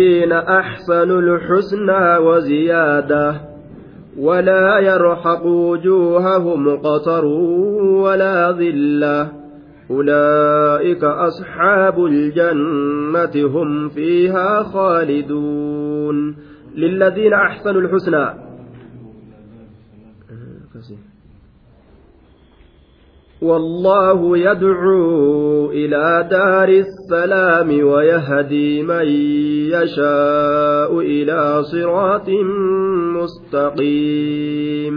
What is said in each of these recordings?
الذين أحسنوا الحسنى وزيادة ولا يرحق وجوههم قطر ولا ذلة أولئك أصحاب الجنة هم فيها خالدون للذين أحسنوا الحسنى. والله يدعو إلى دار السلام ويهدي من يشاء إلى صراط مستقيم.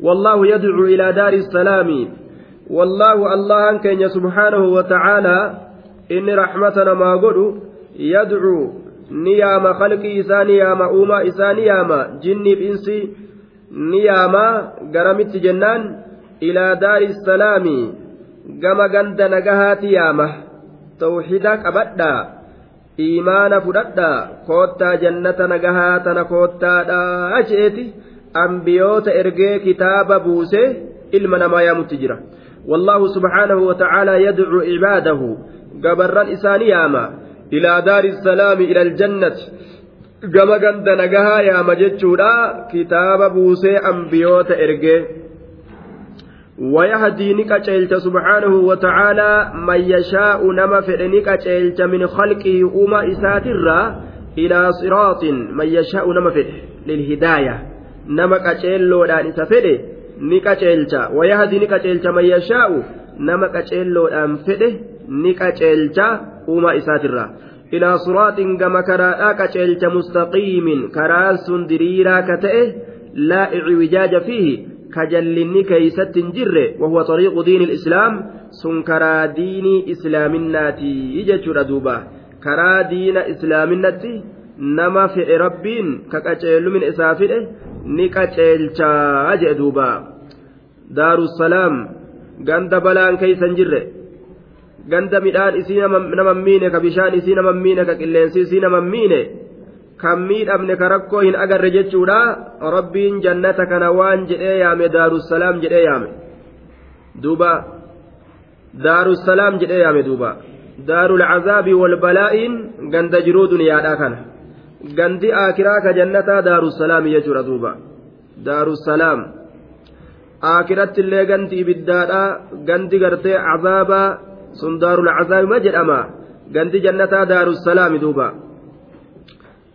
والله يدعو إلى دار السلام. والله الله كان سبحانه وتعالى إن رحمتنا ما قلوا يدعو نيام خلق إسان نيام أوما إسان نيام جني بإنسي نيام قرمت جنان ilaa daari salaamii gama ganda nagahaati yaama tawxiida qabadhaa iimaana fudhadhaa koottaa jannata nagahaa tana koottaadhaa je'eeti ambiyoota ergee kitaaba buusee ilma namaa yaamutti jira والله سبحانه وتعالى يدعو عباده قبرا إسان ياما إلى دار السلام إلى الجنة gama ganda nagahaa yaama jechuudha kitaaba buusee ambiyoota ergee ويهدي نكا سبحانه وتعالى من يشاء نما فعل نكا من خلقه أما إساترا إلى صراط من يشاء نما للهداية. نما كتشيلو دان إسافده نكا تشيلتا ويهدي نكا من يشاء نما كتشيلو دان فده نكا تشيلتا أما إساترا إلى صراط كما كراء كتشيلتا مستقيم. كراس دريرا كتئه لا إعوجاج فيه. Kajallinni keeysatti hin jirre wahuwa xariiqu diini islaam sun karaa diinii islaaminaati jechuudha duuba karaa diina islaaminatti nama fedhe rabbiin ka qaceellumin isaa fidhe ni qaceelchaa jedhe duuba daarussalaam ganda balaan keeysa hin jirre ganda midhaan isii nama miine ka kan miidhamne ka rakkoo hin agarre jechuudha rabbiin jannata kana waan jedhee yaame daarussalaam jedhee yaame duuba daarussalaam jedhee yaame duuba daarul cazaabii wal ganda jiruu duniyaadhaa kana gandi aakiraa ka jannataa daarussalaam jechuudha duuba daarussalaam aakiratti illee gandi ibiddaadhaa gandi gartee cazaabaa sun daarul cazaabii ma jedhama gandi jannataa daarussalaami duuba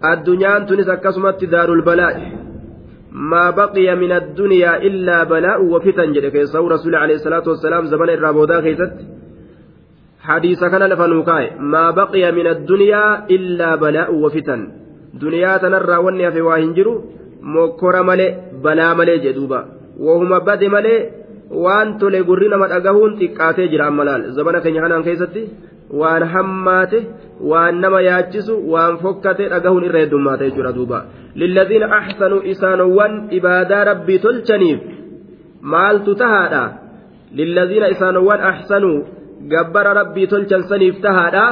addunyaan tunis akkasumatti daarul balaa'i maa baqiya min addunyaa illaa balaa'u wafitan jedhe keessa'u rasuuli alayhi salaatu wassalaam zamana irraa boodaa keessatti hadiisa kana lafa nuu kaa'e maa baqiya min addunyaa illaa balaa'u wafitan duniyaa tanarraa wanni hafe waa hin jiru mokkora malee balaa malee jedhuuba wahuma bade malee waan tole gurri nama dhagahuun xiqqaatee jira amma laal. Zamana keenya kanaan keessatti waan hammaate waan nama yaachisu waan fokkate dhagahuun irra heddummaata jechuudha duuba lilladhiina axsanuu isaanowwan ibaadaa rabbii tolchaniif maaltu tahaadha lilladhiina isaanowwan axsanuu gabbara rabbii tolchan saniif tahaadha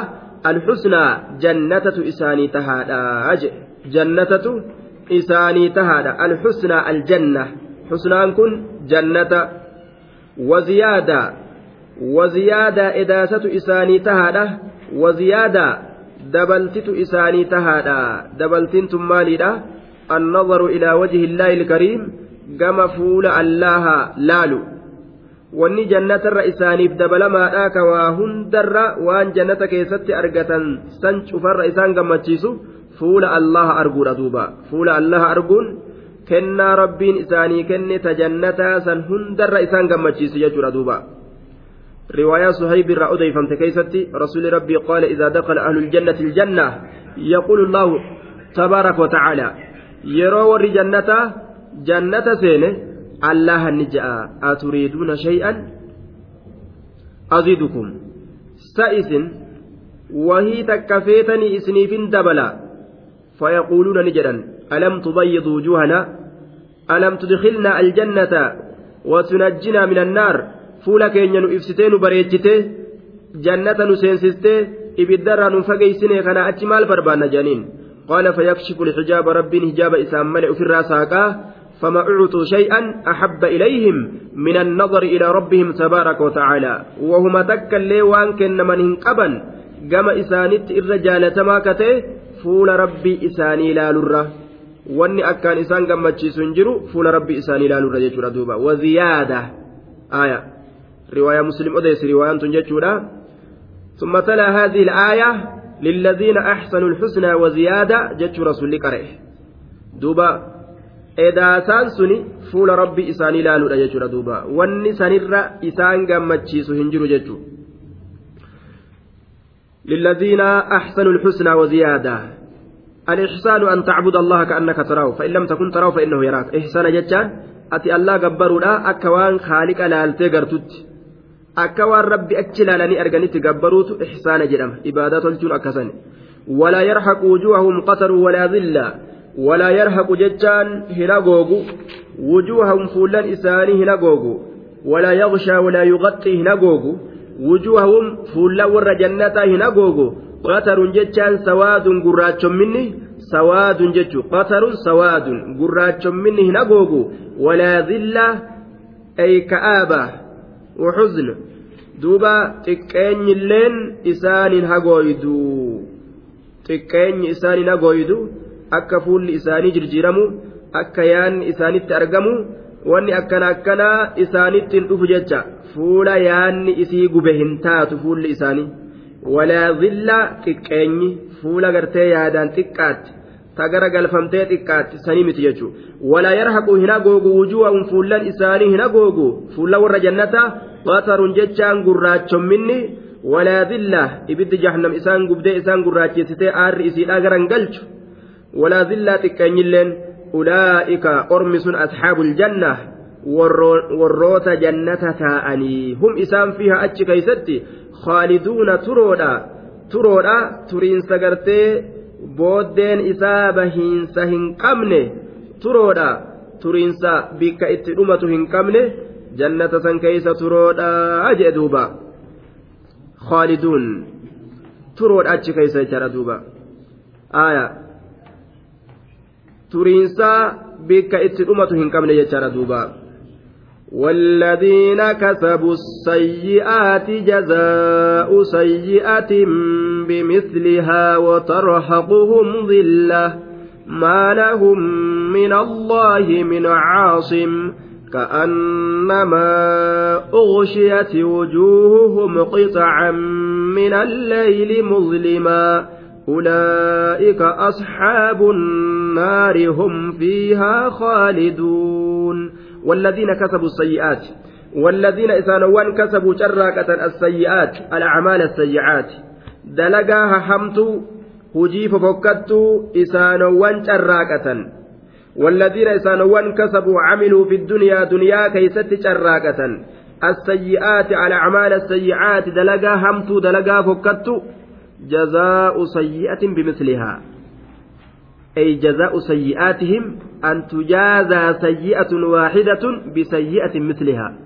alxusnaa jannatatu isaanii tahaadha je jannatatu isaanii tahaadha alxusnaa aljanna xusnaan kun jannata waziyaada edaasatu isaanii tahaadha waziyaadaa dabaltitu isaanii tahaadha dabaltiin tun maaliidha النظر إلى وجه الله الكريم كما فول الله لالو jannatarra isaaniif dabalamaadha ka waa hundarra waan jannata keessatti argatan san cufarra isaan gammachiisu fuula allaha arguudha duuba fuula allaha arguun kennaa rabbiin isaanii kenne ta jannataa san hundarra isaan gammachiisu jechuudha duuba رواية صهيب الرأودي فهمت كيستي رسول ربي قال إذا دخل أهل الجنة الجنة يقول الله تبارك وتعالى يرى ور جنة سينه الله النجاء أتريدون شيئا؟ أزيدكم. سائس وهي تكفيتني إسنيف دبلا. فيقولون نجدا ألم تبيض وجوهنا؟ ألم تدخلنا الجنة وتنجنا من النار؟ Fuula keenya nu ibsitee nu bareechitee jannata nu seensistee ibiddarraa nu fageysine kana achi maal barbaanna janiin qaala fayakshifu lxijaaba rabbiin hijaaba isaan male ufirraa saaqaa فما أعطوا شيئا أحب إليهم من النظر إلى ربهم تبارك وتعالى وهما تكا لي وان كن من هنقبا gama isaanitti irra jaalatamaa katee fuula rabbii isaanii ilaalurra wanni akkaan isaan gammachiisu hin jiru fuula rabbii isaanii ilaalurra jechuudha duuba waziyaada aya riwaayaa muslim odeessi riwaayaan tun jechuudha ثم تلا هذه الآية للذين أحسنوا الحسنى وزيادة جت رسول قرئ دوبا edaasaan suni fuula rabbi isaanii ilaaluudha jechuudha duuba wanni sanirra isaan gammachiisu hin jiru jechuudha للذين أحسنوا الحسنى وزيادة. الإحسان أن تعبد الله كأنك تراه فإن لم تكن تراه فإنه يراك. إحسان جتان أتي الله لا أكوان خالق لالتي قرتت akka waan rabbi achi ilaalanii arganitti gabbaruutu ixsaana jedhama. Ibaadaa tolchuun akkasan walaa yarhaqu wujuuhahum qataru walaa dhilla walaa yarhaqu jechaan hin agoogu wujuuhahum fuullan isaanii hinagoogu walaa yaqshaa walaa yuqaxxii hin agoogu wujuuhahum fuullan warra jannataa hin agoogu jechaan sawaadun gurraachomminni sawaadun jechu. Qatarun sawaadun gurraachomminni hinagoogu walaa dhilla ay ka'aabaa وحزن دوبا تكين اللين إسان هغويدو تكين إسان هغويدو akka fuulli isaanii jirjiiramu akka yaanni isaanitti argamu wanni akkana akkanaa isaanitti hin dhufu jecha fuula yaanni isii gube hin taatu fuulli isaanii walaa zilla xiqqeenyi fuula gartee yaadaan xiqqaatti ta gara galfamtee xiqqaatti sanii miti jechuudha. Walaa yarhaqu hin agoogu wujuu'an fuullan isaanii hin agoogu fuulla warra jannataa qataruun jechaan gurraachomminni walaa dilla ibiddi jahannam isaan gubdee isaan gurraachessitee aarri isiidhaa garan galchu. Walaa dillaa xiqqeenyilleen ulaa'ika ormi sun asxaabul janna warroota jannata taa'anii hum isaan fiha achi keeysatti khaaliduuna turoodha. Turoodha turiinsa gartee booddeen isaa bahiinsa hin qabne turoodha turiinsa bikka itti dhumatu hin qabne jannata san keeysa turoodha jee duuba khaaliduun turoodha achi keeysa jechaadha duuba aayaa turiinsaa bikka itti dhumatu hin qabne jechaadha duuba والذين كسبوا السيئات جزاء سيئة بمثلها وترهقهم ذلة ما لهم من الله من عاصم كأنما أغشيت وجوههم قطعا من الليل مظلما أولئك أصحاب النار هم فيها خالدون والذين كسبوا السيئات والذين إسانوان كسبوا شراكة السيئات الأعمال السيئات. دلقاها حمت هجيف فكت إسانوان شراكة والذين إسانوان كسبوا عملوا في الدنيا دنيا كيست شراكة السيئات على أعمال السيئات دلقا همت دلقا فكت جزاء سيئة بمثلها أي جزاء سيئاتهم أن تجازى سيئة واحدة بسيئة مثلها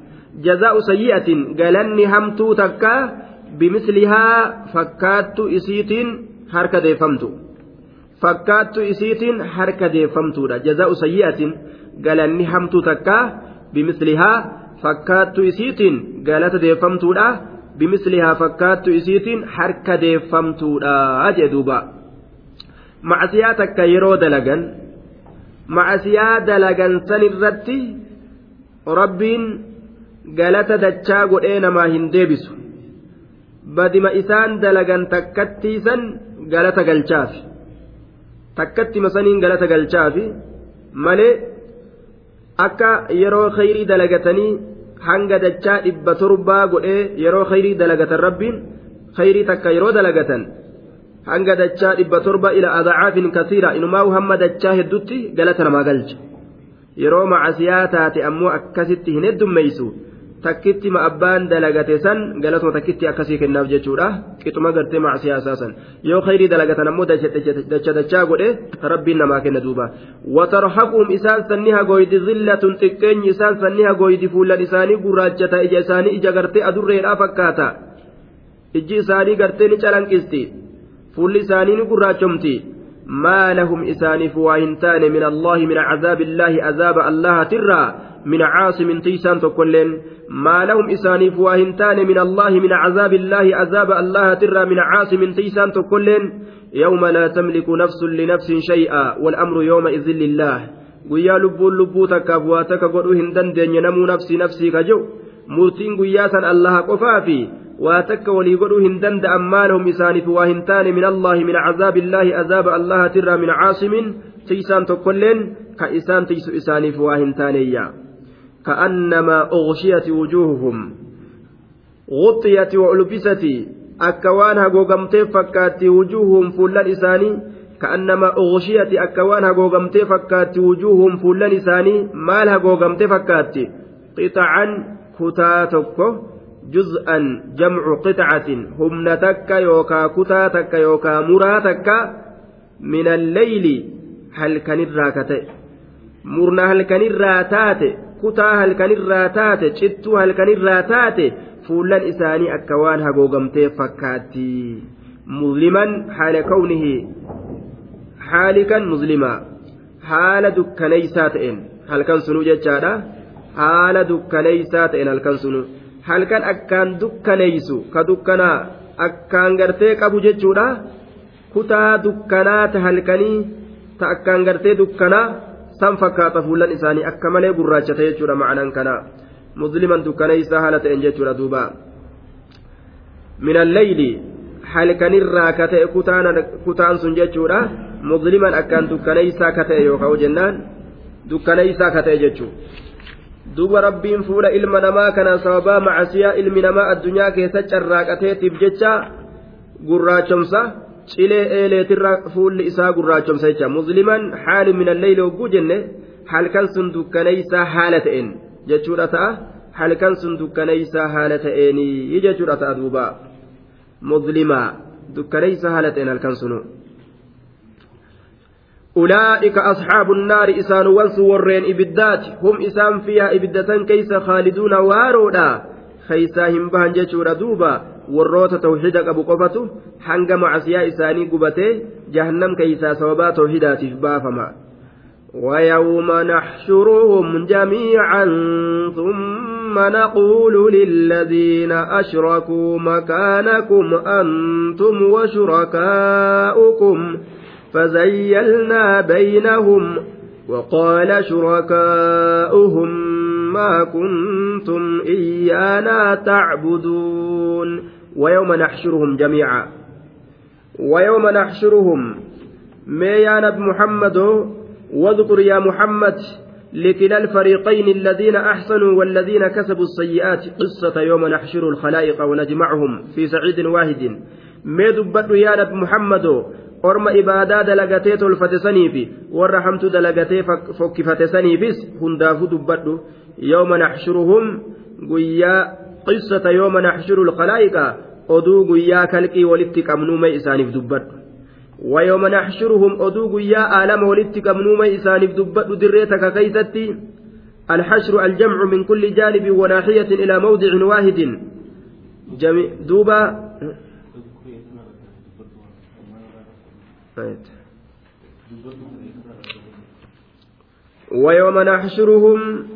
جزاء سيئة قالني همتو تكا bimislihaa fakkaattu isiitiin harka deeffamtu fakkaattu isiitiin harka deeffamtuudha jazaa'u sayyi'atiin galanni hamtuu takkaa bimislihaa fakkaattu isiitiin galata deeffamtuudha bimislihaa fakkaattu isiitiin harka deeffamtuudha jee duuba macasiyaa takka yeroo dalagan macasiyaa dalagan san irratti rabbiin galata dachaa godhee namaa hin badima isaan dalagan takkattiisan galata galchaafi takkattima saniin galata galchaafi malee akka yeroo khayrii dalagatanii hanga dachaa dhibba torbaa godhee yeroo khayrii dalagatan rabbiin khayrii takka yeroo dalagatan hanga dachaa dhibba torba ila adacaafin kasiira inumaa hamma dachaa heddutti galata namaa galcha yeroo macasiyaa taate ammoo akkasitti hin heddummeeysu takkitti ma abbaan dalagate san galatuma takkitti akkasii kennaaf jechuudha. Qixuma gartee macasiyaa isaa san. Yoo khayrii dalagatan ammoo dacha dachaa godhe rabbiin namaa kenna duuba. Watarhaquum isaan sanni hagoydi zillatun xiqqeenyi isaan sanni hagoydi fuullan isaanii gurraachata ija isaanii ija gartee adurreedhaa fakkaata. Ijji isaanii gartee ni calanqisti. Fuulli isaanii ni gurraachomti ما لهم إسانف وإنتان من الله من عذاب الله عذاب الله ترى من عاصم تيسان تقولين. ما لهم إسانف وإنتان من الله من عذاب الله عذاب الله ترى من عاصم تيسان تقولين. يوم لا تملك نفس لنفس شيئا والأمر يومئذ لله. guyyaa lubbuun lubbuu takkaaf waa takka godhuu hin dandeenye namuu nafsi nafsii ka jiru murtiin maalahum isaaniif waa hin taane min allaahi min cazaabillaahi azaaba allahatirraa min caasimin tiysaan tokkolleen ka isaan tiysu isaaniif waa hin taaneeyya كأنما أغشيت وجوههم غطيت وألبست أكوان هقوقمتي فكات وجوههم فلان إساني كأنما أغشيت أكوان هقوقمتي فكات وجوههم فلان إساني مال هقوقمتي فكات قطعا كتاتكو juz'an jamcu qixacatin humna takka yookaa kutaa takka yookaa muraa takka min alleyli halkanirraa ka ta'e murna halkanirraa taate kutaa halkanirraa taate cittuu halkanirraa taate fuullan isaanii akka waan hagoogamtee fakkaatti musliman haala kawnihi haalikan muslimaa haala dukkaneysaa ta'een halkan sunuu jechaadha haala dukkaneysaa ta'een halkan sunuu halkan akkaan dukkaneeysu ka dukkanaa akkaan gartee qabu jechuudha kutaa dukkanaa ta halkanii ta akkaan gartee dukkanaa san fakkaata fuullan isaanii akka malee gurraachate jechuudha ma'anaan kana musliman dukkaneeysaa haala ta'een jechuudha duuba min alleyli halkanirraa ka ta'e kutaan sun jechuudha musliman akkaan dukkaneeysaa ka ta'e yookaan jennaan dukkaneeysaa ka ta'e jechuudha. Duuba rabbiin fuula ilma namaa kanaan sababaa macasiyaa ilmi namaa addunyaa keessa carraaqateetiif jecha gurraachomsa cilee eeleetirra fuulli isaa gurraachomsa jecha musliman haali min alleyli hogguu jenne halkan sun dukkaneeysaa haala ta'een jechuudha ta'a halkan sun dukkaneeysaa haala ta'eenii jechuudha ta'a duuba muslimaa dukkaneeysaa haala ta'een halkan أولئك أصحاب النار إسان وانس ورين إبدات. هم إسان فيها إبدة كيس خالدون وارودا خيساهم بهن جيشورا دوبا. warroota tawxiida qabu qofatu hanga macasiyaa isaanii gubatee jahannam keeysaa sababaa tawxiidaatiif baafama ويوم نحشرهم جميعا ثم نقول للذين أشركوا مكانكم أنتم وشركاؤكم. فزيلنا بينهم وقال شركاؤهم ما كنتم إيانا تعبدون. ويوم نحشرهم جميعا. ويوم نحشرهم. ما يا نبي محمد؟ واذكر يا محمد لكلا الفريقين الذين أحسنوا والذين كسبوا السيئات قصة يوم نحشر الخلائق ونجمعهم في سعيد واحد. دبت يا نبي محمد orma ibaadaa dalagatee tolfate saniifi warra hamtu dalagatee fokkifate saniifis hundaafuu dubbadhu yooma naxshuruhum guyyaa qissata yooma naxshuru lkalaa'iqa oduu guyyaa kalqii walitti qabnuumay isaaniif dubbadhu ويوم نحشرهم أدو قيا آلام ولدت كمنوما إسانف دبت دريتك كيستي الحشر الجمع من كل جانب وناحية إلى موضع واحد دوبا ويوم نحشرهم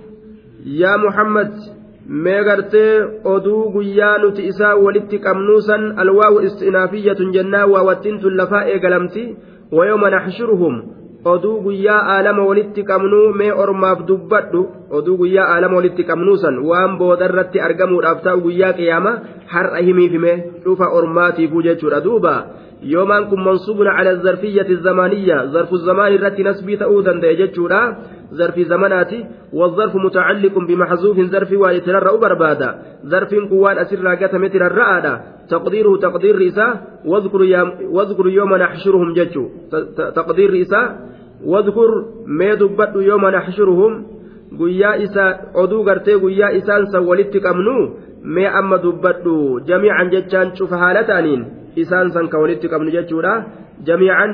يا محمد meegartee oduu guyyaa nuti isaa walitti qabnuusan alwaawu istinaafiyatun jennaa waawattiintun lafaa eegalamti wayooma naxshuruhum oduu guyyaa aalama walitti qabnuu mee ormaaf dubbadhu oduu guyyaa aalama walitti qabnuusan waan boodarratti argamuudhaaf ta'u guyyaa qiyaama har'a himiifime dhufa ormaatiifuu jechuudha duuba yoomaan kun mansuubun cala zarfiyyati zamaaniyya zarfu zamaanii irratti nasbii ta'uu danda'e jechuudha zarfi zamanaati والظرف متعلق بمحذوف ظرف ويترى بربادا ظرف قوان أسر قتم ترى تقديره تقدير رئيسا واذكر, واذكر يوم نحشرهم ججو تقدير رئيسا واذكر ما دبت يوم نحشرهم guyyaa isaa oduu gartee guyyaa isaan san walitti qabnu mee amma dubbadhu. Jamiican jechaan cufa haala ta'aniin isaan san ka walitti qabnu jechuudha. Jamiican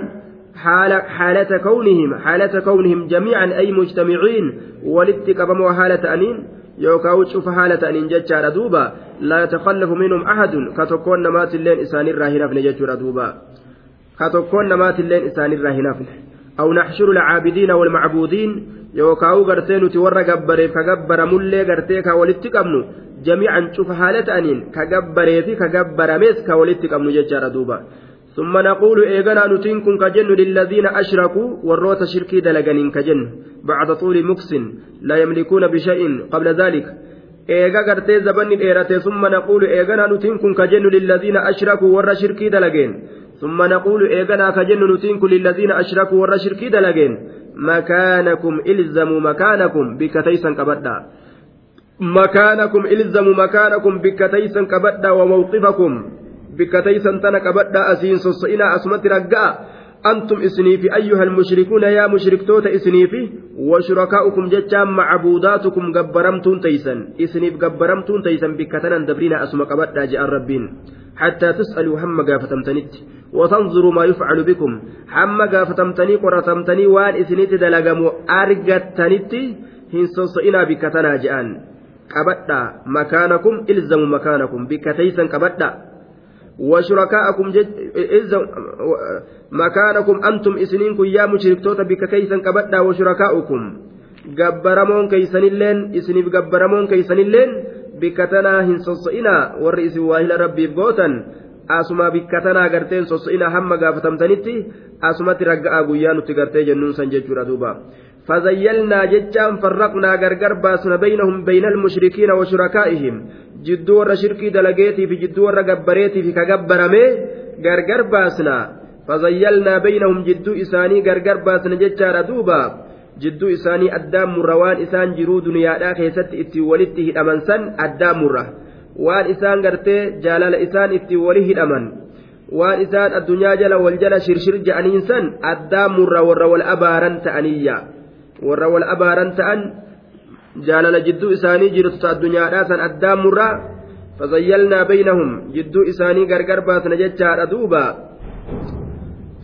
حالة كونهم حالة كونهم جميعا أي مجتمعين ولت قبموا حالة أنين يوكاو تشوف حالة أنين دوبا لا يتخلف منهم أحد كتكون نمات اللين إسان الراهنة في نجتشار دوبا كتكون نمات اللين إسان الراهنافن أو نحشر العابدين والمعبودين يوكاو غرتين تورى غبري كغبر ملي غرتي كولت جميعا شوف حالة أنين كغبري في كغبر ميس كولت ججار دوبا. ثم نقول إيغنا نتنكم كجن للذين أشركوا والروت شركي دلغنين كجن بعد طول مكس لا يملكون بشيء قبل ذلك. eega gartee zabanni dheerate summa naquulu eeganaa nutiin kun ka jennu lilladiina ashrakuu warra shirkii dalageen summa naquulu eeganaa ka jennu nutiin kun lilladiina ashrakuu warra shirkii dalageen makaanakum ilzamuu makaanakum bikka taysan qabadha makaanakum ilzamuu makaanakum bikka taysan qabadha wa mawqifakum bikka taysan tana أنتم إسنيفي أيها المشركون يا مشركتوت إسنيفي وشركاؤكم جتشام معبوداتكم قبرمتون تيسن. إسنيف قبرمتون تيسن بكتنا دبرين أسمى قبت جاء الربين. حتى تسألوا هم قافتمتنت وتنظروا ما يفعل بكم. هم قافتمتني قرتمتني وان إسنيت دلقموا أرقتنت هنسوسئنا بكتنا جاءن. قبت مكانكم إلزموا مكانكم بكتيسن قبت وشركاءكم مكانكم أنتم إسنينكم يا مشركتوتا بك كيسا كبدا isiniif gabbaramoon keeysanilleen bikka tanaa hin sosso'inaa warri isin waahila rabbiif gootan asuma bikka tanaa garteen sosso'inaa hamma gaafatamtanitti asumatti ragga'aa guyyaa nutti gartee jennuun san jechuudha duuba فزيلنا جتان فرقنا غرغر باسنا بينهم بين المشركين وشركائهم. جدو ور شركي دلغيتي في جدو ور غبريتي في كغبرمه غرغر باسنا. فزيلنا بينهم جدو إساني غرغر باسنا جتار دوبا. جدو إساني أدام مروان إسان جرو دنيا كيست إتي ولته الأمنسن أدام مره. waan isaan gartee jaalala isaan itti wali hidhaman waan isaan addunyaa jala wal jala shirshir je'aniin san addaan murra warra wal abaaran ta'aniyya warra wal abaaran ta'an jaalala jidduu isaanii jirtu addunyaadhaa san addaan murraa fazayyalnaa baynahum jidduu isaanii gargar baasna jechaadha duuba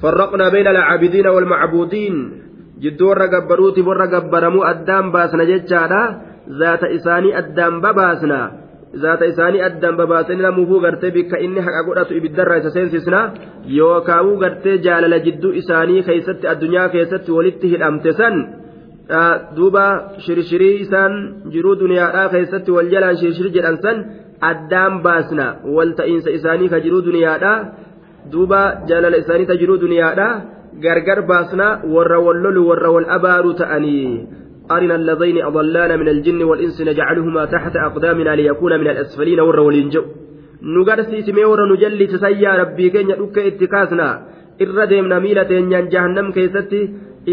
فرقنا بين العابدين والمعبودين jidduu warra gabbaruutiif warra gabbaramuu addaan baasna jechaadha zaata isaanii addaan babaasna zaata isaanii addaan babaasanii namuufuu gartee bikka inni haqa godhatu ibiddarraa isa seensisna yookaawuu gartee jaalala jidduu isaanii keessatti addunyaa keessatti walitti hidhamte san duuba shirshirii isaan jiruu duniyaadhaa keessatti wal jalaan shirshir jedhan san addaan baasna wal ta'iinsa isaanii ka jiruu duniyaadhaa duuba jaalala isaanii ta jiruu duniyaadhaa gargar baasna warra wal lolu warra wal abaaru ta'anii أرنا اللذين أضلانا من الجن والإنس نجعلهما تحت أقدامنا ليكون من الأسفلين ور ولينجو نغرسي سمي ور نجلي تسيا ربي كين يدك اتكاسنا miila teenyaan jahannam keessatti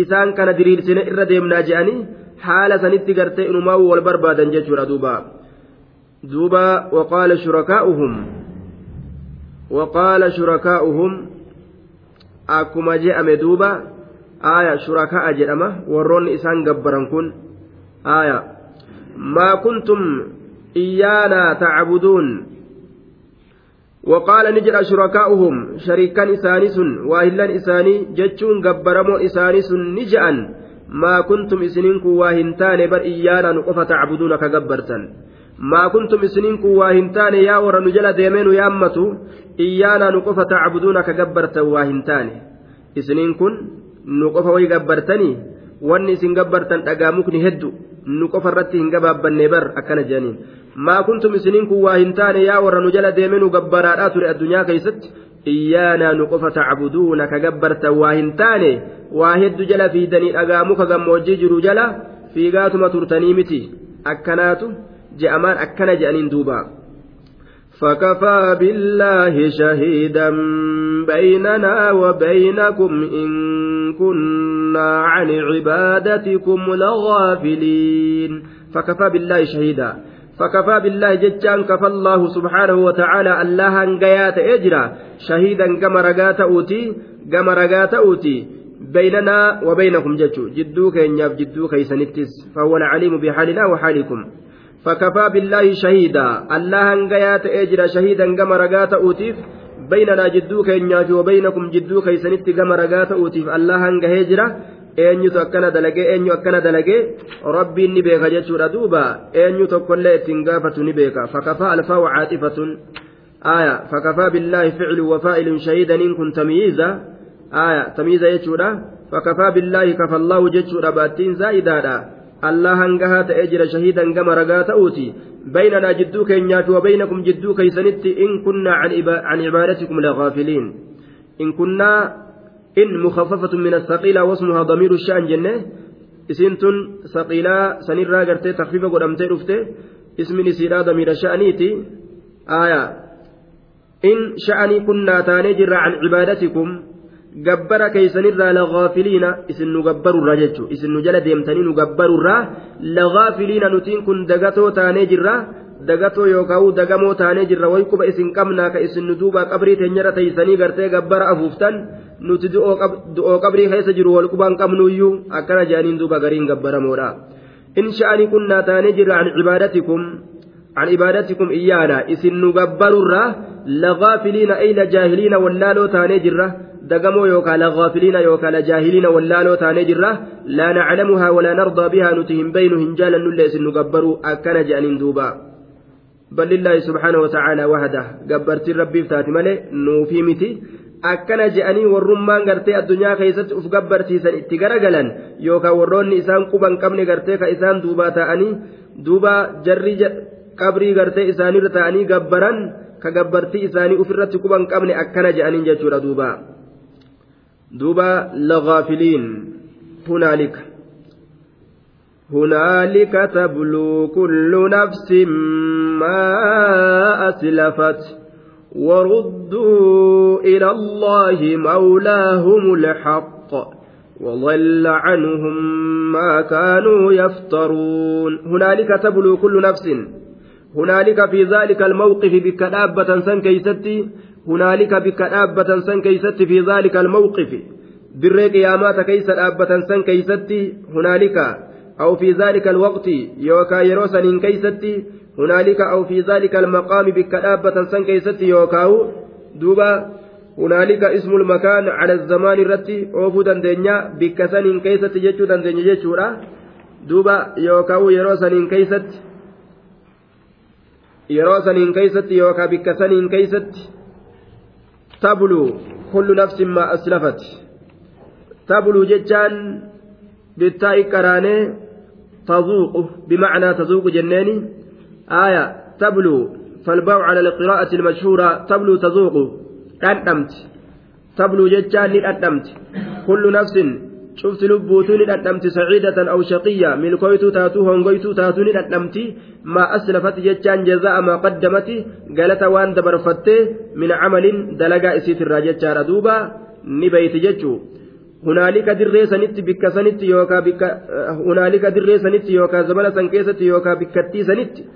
isaan kana diriirsine irra deemnaa je'anii haala sanitti gartee inumaa wal barbaadan jechuudha duuba. Duuba waqaala shurakaa'uhum. Waqaala shurakaa'uhum. Akkuma je'ame duuba aaya shuraka'a jedhama. Warroonni isaan gabbaran kun aaya maa kuntum iyyaanaa tacbuduun وقال نجد شركاؤهم شريكان إسانس واهلان إساني جتشون قبرمون إسانس نجأا ما كنتم إسنينكو واهنتان بر إيانا نقفة تعبدون كقبرتا ما كنتم إسنينكو واهنتان يا ور نجل ديمين يامتو إيانا نقفة تعبدون كقبرتا واهنتان. إسنينكن نقفة ويقبرتني isin gabbartan dhagaamukni heddu isiniin kun waa hin taane yaa warra nu jala deeme nu gabbaraadhaa ture addunyaa keessatti iyyaanaa nu qofa tacbuduuna ka gabbartan waa hin taane waa heddu jala fiidanii dhagaamuka gammoojjii jiru jala fiigaatuma turtanii miti akkanaatu je'amaan akkana je'aniin duubaa. فكفى بالله شهيدا بيننا وبينكم إن كنا عن عبادتكم لغافلين. فكفى بالله شهيدا. فكفى بالله ججان كفى الله سبحانه وتعالى الله انقيات إجرا. شهيدا كما رقات أوتي كما رقات أوتي. بيننا وبينكم ججو جدوك إن جدوك يسنتس فهو العليم بحالنا وحالكم. فكفى بالله شهيدا الله هنغيات اجرا شهيدا كما رغات اوتيف بيننا جدوك إنياف وبينكم جدوك يسنت كما رغات اوتيف الله هنغه جرا eenyutu akkana dalagee eenyu akkana dalagee rabbiin ni beeka jechuudha duuba eenyu tokkollee ittiin gaafatu ni beeka fakafaa alfaa wacaaxifatun aya fakafaa billaahi ficlu wafaa'ilun shahiidaniin kun tamyiiza aya tamiiza jechuudha fakafaa billaahi kafallaahu jechuudha baattiin zaa'idaadha jira shahiidan gama ragaa ta'uuti baynanaa jidduu keenyaa fi wabaynakum jidduu keeysanitti in kunnaa can cibaadatikum lagaafiliin in kunnaa in mukaffafatun min asaqiilaa wasmuhaa damiiru sha'an jenne isiin tun saqiilaa sanirraa gartee takfiifa godhamtee dhufte ismin isiidhaa damiira sha'aniiti aayaa in sha'anii kunnaa taanee jirra can cibaadatikum gabbara keeysanirraa lagaafiliina isin nu gabbarurraa jechu isin nu jala deemtanii nu gabbarurraa lagaafiliina nutiin kun dagatoo taanee jirra dagatoo yookaan dagamoo taanee jirra way quba isin qabnaa ka isin nu duuba qabrii teenyara teeysanii gartee gabbara afuuftan nuti du'oo qabrii keessa jiru wal qubaan qabnuyyuu akkana jedhaniin duuba gariin gabbaramoodha in sha'anii kunnaa taanee jirra an cibaadatikum عن عبادتكم إيانا إسن نقبر لغافلين أي لجاهلين واللالو تاني جرة دقموا يوكا لغافلين يوكا لجاهلين واللالو تاني جرة لا نعلمها ولا نرضى بها نتهم بينهم جالا نلا إسن نقبر أكن جانين دوبا بل لله سبحانه وتعالى وحده قبرت ربي فتات ملي نوفي متي akkana je'anii warrummaan gartee addunyaa keessatti uf gabbarsiisan itti garagalan yookaan warroonni isaan quban qabne gartee ka isaan duubaa ta'anii duuba jarri qabrii gartee isaanirra ta'anii gabbaran gabbartii isaanii ofirratti quban qabne akkana je'aniin jechuudha duuba duuba lagaafiliin hunaalika هنالك تبلو كل نفس ما أسلفت وردوا إلى الله مولاهم الحق وضل عنهم ما كانوا يفترون هنالك تبلو كل نفس هنالك في ذلك الموقف بك دابة سن كيستي هنالك بك دابة سن كيستي في ذلك الموقف keeysatti hunaalika aw fi zaalika alwaqti yookaa yeroo saniin keeysatti hunaalika aw fi zaalika almaqaami bikka dhaabbatan san keeysatti yookaawu duuba hunaalika ismul makaan cala zamaan irratti oofuu dandeenya bikka saniin keeysatti jechuu dandeenya jechuudha duuba yookaawu yeroo saniin keeysatti yeroo saniin keeysatti yookaa bikka saniin keeysatti tabluu kullu nafsin maa aslafat tabluu jechaan bittaa'i qaraanee tazuuqu bimacnaa tazuuqu jenneeni آية تبلو فالباء على القراءة المشهورة تبلو تذوق أدمت تبلو ججان أدمت كل نفس شفت لبوتون أدمت سعيدة أو شقية ملكويت تاتو هنغويت تاتو أدمت ما أسلفت ججان جزاء ما قدمت قالت وان دبرفت من عمل دلقا إسيت الراجة دوبا نبيت ججو hunaalika dirree sanitti bikka sanitti yookaan bikka hunaalika dirree sanitti yookaan zamana san keessatti yookaan bikkattii sanitti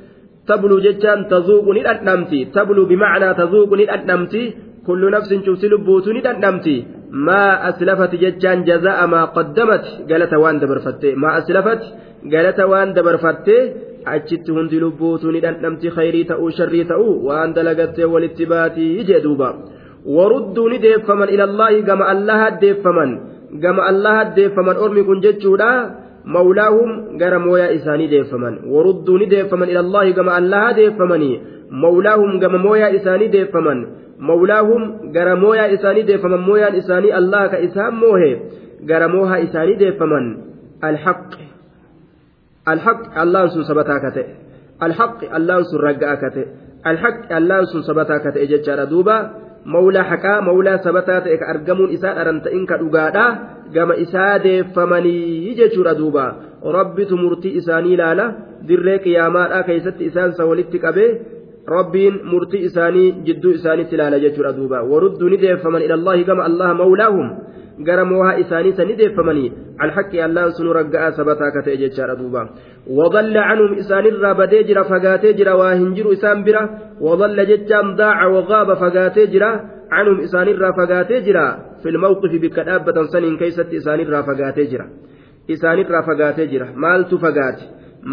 tabluu jechaan tazuuqu ni dhandhamti tabluu bimacnaa tazuuqu ni dhandhamti kullu nafsin cufti lubbuutu ni dhandhamti maa aslafati jechaan jazaa'a maa qaddamati galata waan dabarfatte maa aslafati galata waan dabarfatte achitti hundi lubbuutu ni dhandhamti khayrii ta'uu sharrii ta'uu waan dalagattee walitti baatii jee duuba warudduu ni deeffaman ilallaahi gama allaha deeffaman gama allaha deeffaman ormi kun jechuudha mawlaahum gara mooyaa isaanii deeffaman warudduu ni deeffaman ilallaahi gama allaha deeffamanii mawlaahum gama mooyaa isaanii deeffaman mawlaahum gara mooyaa isaanii deeffaman mooyaan isaanii allah ka isaan moohe gara moohaa isaanii deeffaman alhaq alhaq allaan sun sabataa ka ta'e alhaq allaan sun ragga'a ka ta'e alhaq allaan sun sabataa ka ta'e jechaadha duuba mawlaa haqaa mawlaa sabataa ta'e ka argamuun isaa dharan ta'in ka dhugaadha gama isaa deeffamanii jechuudha duuba rabbitu murtii isaanii ilaala dirree qiyaamaadhaa keessatti isaansa walitti qabee rabbiin murtii isaanii jidduu isaaniitti ilaala jechuudha duuba warudduu ni deeffaman ilallaahi gama allaha mawlaahum gara moohaa isaanii sani deeffamanii alhaqqi allaan sunu ragga'aa sabataa ka ta'e jechaadha duuba wadalla canhum isaanirraa badee jira fagaatee jira waa hin jiru isaan bira wadalla jechaan daaca wagaaba fagaatee jira canhum isaanirraa fagaatee jira filmawqifi bikka dhaabbatan saniin keeysatti isaanirraa fagaatee jira isaanirraa fagaatee jira maaltu fagaate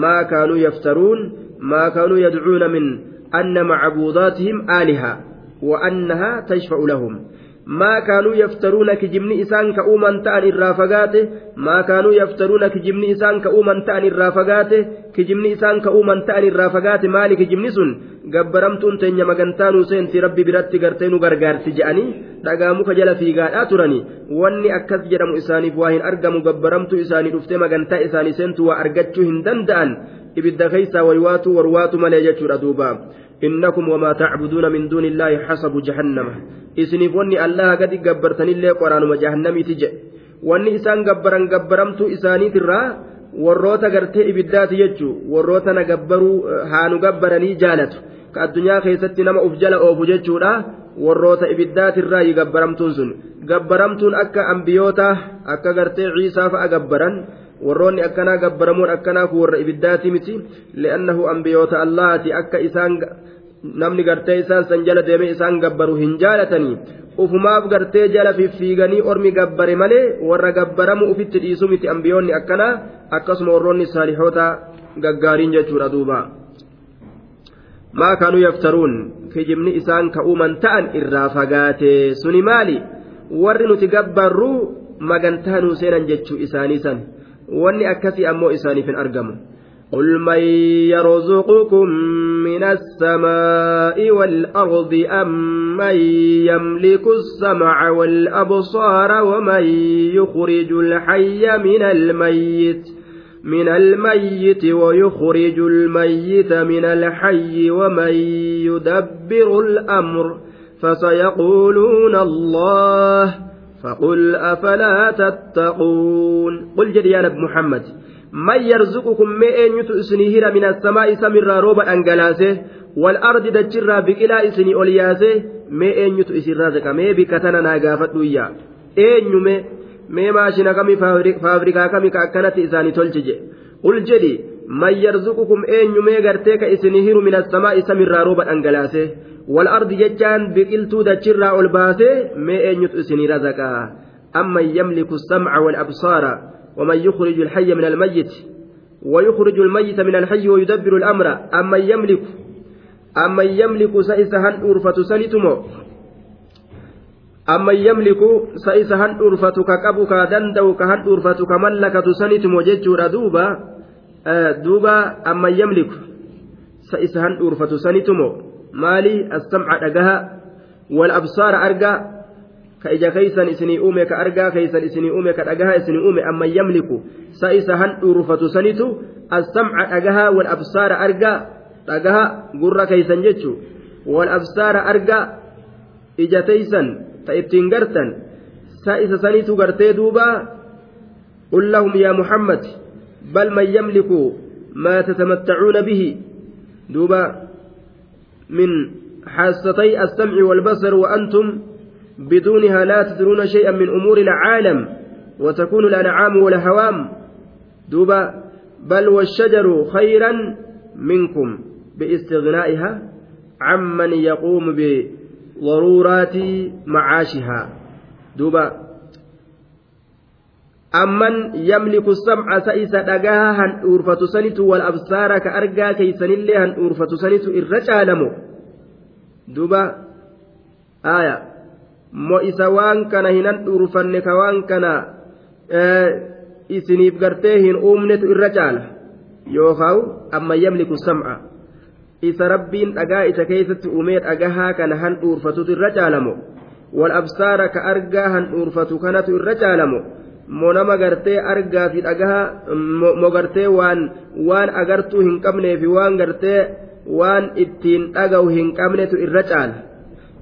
maa kaanuu yaftaruun maa kaanuu yadcuuna min kaanuu yaftaruuna kijibni isaan ka'uuman ta'an irraa fagaate maa kaanuu yaftaruuna kijibni isaan ka'uuman ta'an irraa fagaate kijibni isaan ka'uuman ta'an irraa fagaate maali kijibni sun gabbaramtuun teenya magantaa nuu seenti rabbi biratti gartee nu gargaarti je'anii dhagaa muka jala fiigaadhaa turani wanni akkas jedhamu isaaniif waa hin argamu gabbaramtuu isaanii dhuftee magantaa isaanii seentu waa argachuu hin danda'an ibidda keeysaa waywaatu warwaatu malee jechuudha duuba innakum wamaa tacbuduuna min duuni illaahi xasabu jahannama isiniif wanni allaha gadi gabbartanillee qoraanuma jahannamiiti jedhe wanni isaan gabbaran gabbaramtuu isaaniitirraa warroota gartee ibiddaati jechuu warroota na gabbaruu haanu gabbaranii jaalatu ka addunyaa keessatti nama uf jala oofu jechuudha warroota ibiddaatirraa gabbaramtuun sun gabbaramtuun akka ambiyoota akka gartee ciisaa fa'a gabbaran warroonni akkanaa gabbaramuun akkanaa kun warra ibiddaati miti. Li'annahu ambiyoota allaati akka isaan namni gartee isaan san jala deemee isaan gabbaru hin jaalatanii. Ufumaaf gartee jala fiffiiganii ormi gabbare malee warra gabbaramu ufitti dhiisu miti ambiyoonni akkanaa. Akkasuma warroonni saalihoota gaggaariin jechuudha duuba. Maa kaanuu yaftaruun? Kijibni isaan ka'uuman ta'an irraa fagaate suni maali? Warri nuti gabbarru magantaa nuu seenan jechuu isaanii san wanni akkasii ammoo isaaniif hin argamu. قل من يرزقكم من السماء والأرض أم من يملك السمع والأبصار ومن يخرج الحي من الميت من الميت ويخرج الميت من الحي ومن يدبر الأمر فسيقولون الله فقل أفلا تتقون قل جدي يا محمد من يرزقكم ما أنيتو إسني هيرا من السماء سمرا روبا أنجلاسه والأرض دجرا بكلا إسني أولياسه ما أنيتو إسن رازقا ما بكتنا ناقافت ويا أنيو ما ما ماشينا كمي فابريكا كمي كأكنت إساني تلجي قل جدي من يرزقكم أنيو ما غرتيك إسني هيرو من السماء سمرا روبا أنجلاسه والأرض ججان بقلتو دجرا أولباسه ما أنيتو إسني رازقا أما يملك السمع والأبصار ومن يخرج الحي من الميت ويخرج الميت من الحي ويدبر الأمر. أمن يملك أمن يملك سيسهن أرفة سنتمو. أمن يملك سيسهن أرفة كقبك دندو كهن أرفة كملكة سنتمو ججور دوبا. آه دوبا أمن يملك سيسهن أرفة سنتمو مالي السمع أجها والأبصار أرجع ka ija keeysan isinii uume ka argaa keeysan isinii uume ka dhagahaa isinii uume amman yamliku sa isa han dhuurfatu sanitu assamca dhagahaa wal absaara argaa dhagaha gurra keeysan jechu wal absaara argaa ija teeysan ta ittiin gartan sa isa sanitu gartee duuba قل لهم يا محمد بل من يملك ما تتمتعون به. دوبا من حاستي السمع والبصر وأنتم بدونها لا تدرون شيئا من أمور العالم وتكون الأنعام والهوام. دوبا بل والشجر خيرا منكم باستغنائها عمن يقوم بضرورات معاشها. دوبا أمن يملك السمع سئس دقاها هن أورفة سنت والأبصار كأرقا كيسن اللي هن أورفة سنت الرجال دوبا آية mo isa waan kana hinan dhuurfanne ka waan kana isiniif gartee hin uumnetu irra caala yookaan amma yamliku sam'a isa rabbiin dhagaa isa keessatti uumee dhagahaa kana han dhuurfatutu irra caalamo wal absaara ka argaa han dhuurfatu kanatu irra caalamo mo nama gartee argaa fi dhagaha mo gartee waan waan agartuu hin qabneefi waan gartee waan ittiin dhagahu hin qabnetu irra caala.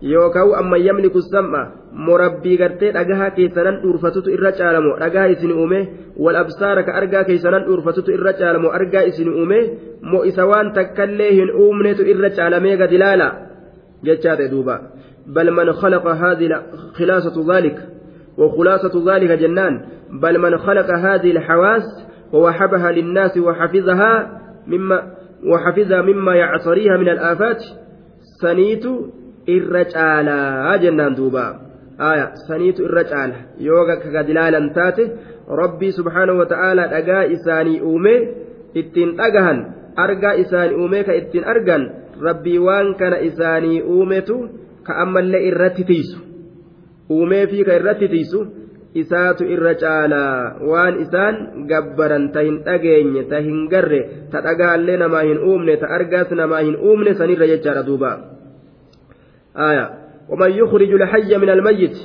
yookaan amma yamliku sam'a morabbii gartee dhagaha keessanan dhuurfatutu irra caalamo dhagaha isin uume wal absaara ka argaa keessanan dhuurfatutu irra caalamo argaa isin uume moo isa waan takkallee hin uumnetu irra caalamee gadi laala jechaate duuba bal man khalaqa haadhi khilaasatu dhalik وخلاصة ذلك جنان بل من خلق هذه الحواس ووهبها للناس وحفظها مما وحفظها مما يعصريها من الآفات سنيت duuba aya saniitu irra caala yoo kagadilaalan taate rabbii subhaanahu wa ta'aalaa dhagaa isaanii uume ittiin dhagahan argaa isaanii uume ka ittiin argan rabbii waan kana isaanii uumetu ka ammallee uumeefii ka irratti tiisu isaatu irra caalaa waan isaan gabbaran ta hin dhageenye ta hin garre ta dhagaallee namaa hin uumne ta argaas namaa hin uumne sanirra jechaadha duuba يخرج الحي من الميت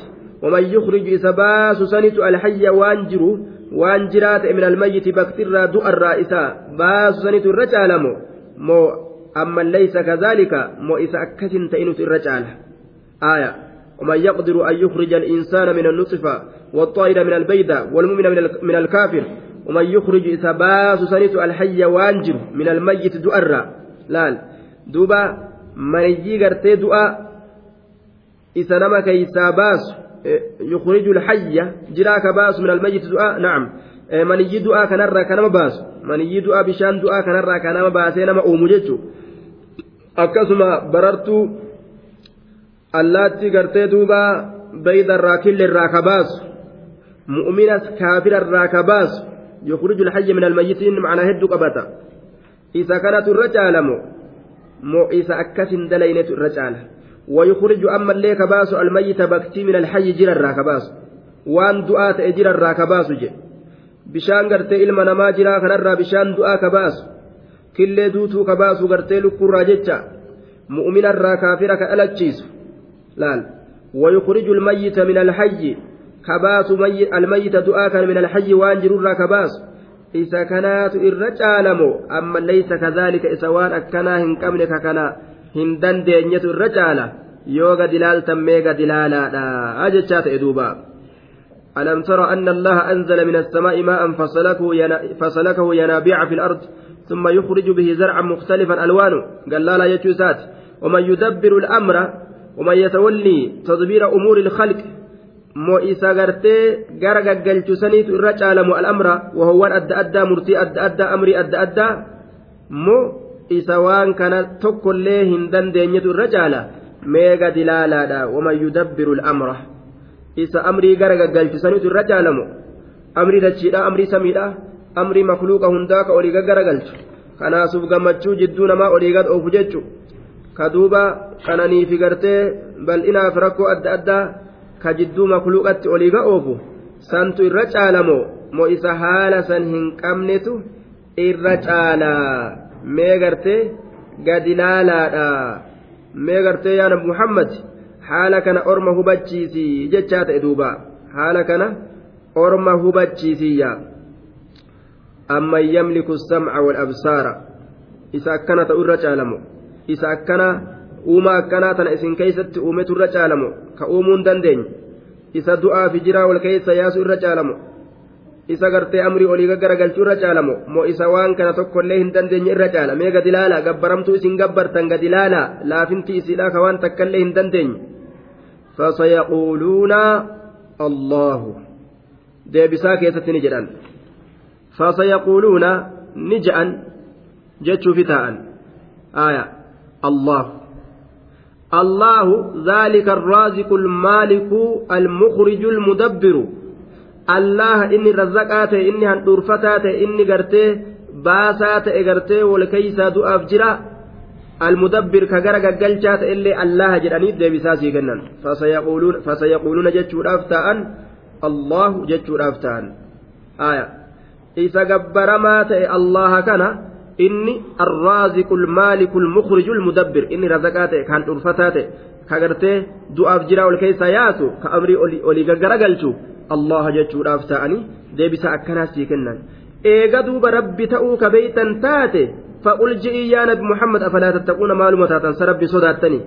ومن يخرج إسباس سنت الحي وانجر وانجرات من الميت بكتر دؤ الرائسة باس سنت الرجال مو مو أما ليس كذلك مو إذا أكتن تئنت الرجال آية ومن يقدر أن يخرج الإنسان من النطفة والطائر من البيضة والمؤمن من الكافر ومن يخرج إذا باس سنت الحي وانجر من الميت دؤ الرا لال دوبا من يجي دؤا baasu yukhriju lhayya jiraa ka baasu min almayyiti du'aa nacam maniyyi du'aa kanarraa ka nama baasu maniyyi du'aa bishaan du'aa kanarraa ka nama baasee nama uumu jechuu akkasuma barartuu allaatti gartee duuba baydarraa killeerraa ka baasu mu'minas kaafirarraa ka baasu yukhriju lhayya min almayyitiin macnaa hedduu qabata isa kanatu irra caalamu moo isa akkasin dalaynetu irra caala ويخرج أما اللي كباس الميت بكتي من الحي جرى الراكباس وان دعاء أجرى الراكباس جي bishaan gartee ilma namaa jiraa kanarraa bishaan du'aa kabaasu killee duutuu kabaasu gartee lukkurraa jecha mu'minarraa kaafira ka dhalachiisu laal ويخرج الميت من الحي كباس الميت دعاء من الحي وان جرورا كباس. إذا كانت الرجال أما ليس كذلك إسوان أكنا كنا dandeenyetu irra caala yoo gadi laaltan mee gadi laalaadha jechaa ta'e duuba ألم تر أن الله أنزل من السماء ماء فسلكه, ينا فسلكه ينابيع في الأرض ثم يخرج به زرعا مختلفا ألوانه. قال لا لا يجوزات ومن يدبر الأمر ومن يتولي تدبير أمور الخلق moo isa gartee gara gaggalchusaniitu irra caalamu al'amra wahowwan adda addaa murtii adda addaa amrii adda addaa moo isa waan kana tokkollee hin dandeenyetu irra caala mee gadi laalaadha waman yudabbiru al'amra isa amrii gara gaggalchisanitu irra caalamu amrii dachiidha amrii samiidha amrii makluuqa hundaa ka olii gaggaragalchu kanaasuuf gammachuu jidduu namaa olii gad oofu jechu ka duuba kananiifi gartee bal'inaaf rakkoo adda addaa ka jidduu makluuqatti olii ga oofu santu irra caalamoo moo isa haala san hin qabnetu irra caalaa mee gartee gadi laalaadha. Mee gartee yaa nabi muhammad haala kana orma hubachiisi jechaa ta'e duuba. Haala kana orma hubachiisiyya amman yamliku samca walabsaara isa akkana ta'u irra caalamu isa akkana uuma akkanaa tana isin keeysatti uumetu irra caalamu ka uumuu hin dandeenye. Isa du'aa fi jiraa wal keeysa yaasu irra caalamu isa gartee amrii olii gaggaragalchuu irra caalamu moo isa waan kana tokkollee hin dandeenye irra caala. Mee gadi laala gabbaramtuu isin gabbartan gadi laala laafinti isiidha ka waan takka illee hin dandeenye. Fasayaquuluuna allahu. Deebisaa keessatti ni jedhan. Fasayaquuluuna ni je'an jechuufi taa'an. Aya allahu الله ذلك الرازق المالك المخرج المدبر inni razzaqaa ta'e inni handhuurfataa ta'e inni gartee baasaa ta'e gartee wal keeysaa du'aaf jira almudabbir ka gara gaggalchaa ta'e illee allaha jedhanii deebisaa sii kennan fasayaquuluuna jechuudhaaf ta'an allahu jechuudhaaf ta'an aya inni arraaziqu lmaaliku lmukriju lmudabbir inni razzaqaa ta'e kan dhuurfataa ta'e ka gartee du'aaf jira wal keeysaa yaasu ka amrii olii gaggaragalchu allaha jechuudhaaf ta'anii deebisa akkanaas sii kennan eega duuba rabbi ta'uu ka beeytan taate faqul je'ii yaa nabi muhammad afalaa tattaquuna maaluma taatan sa rabbi sodaattanii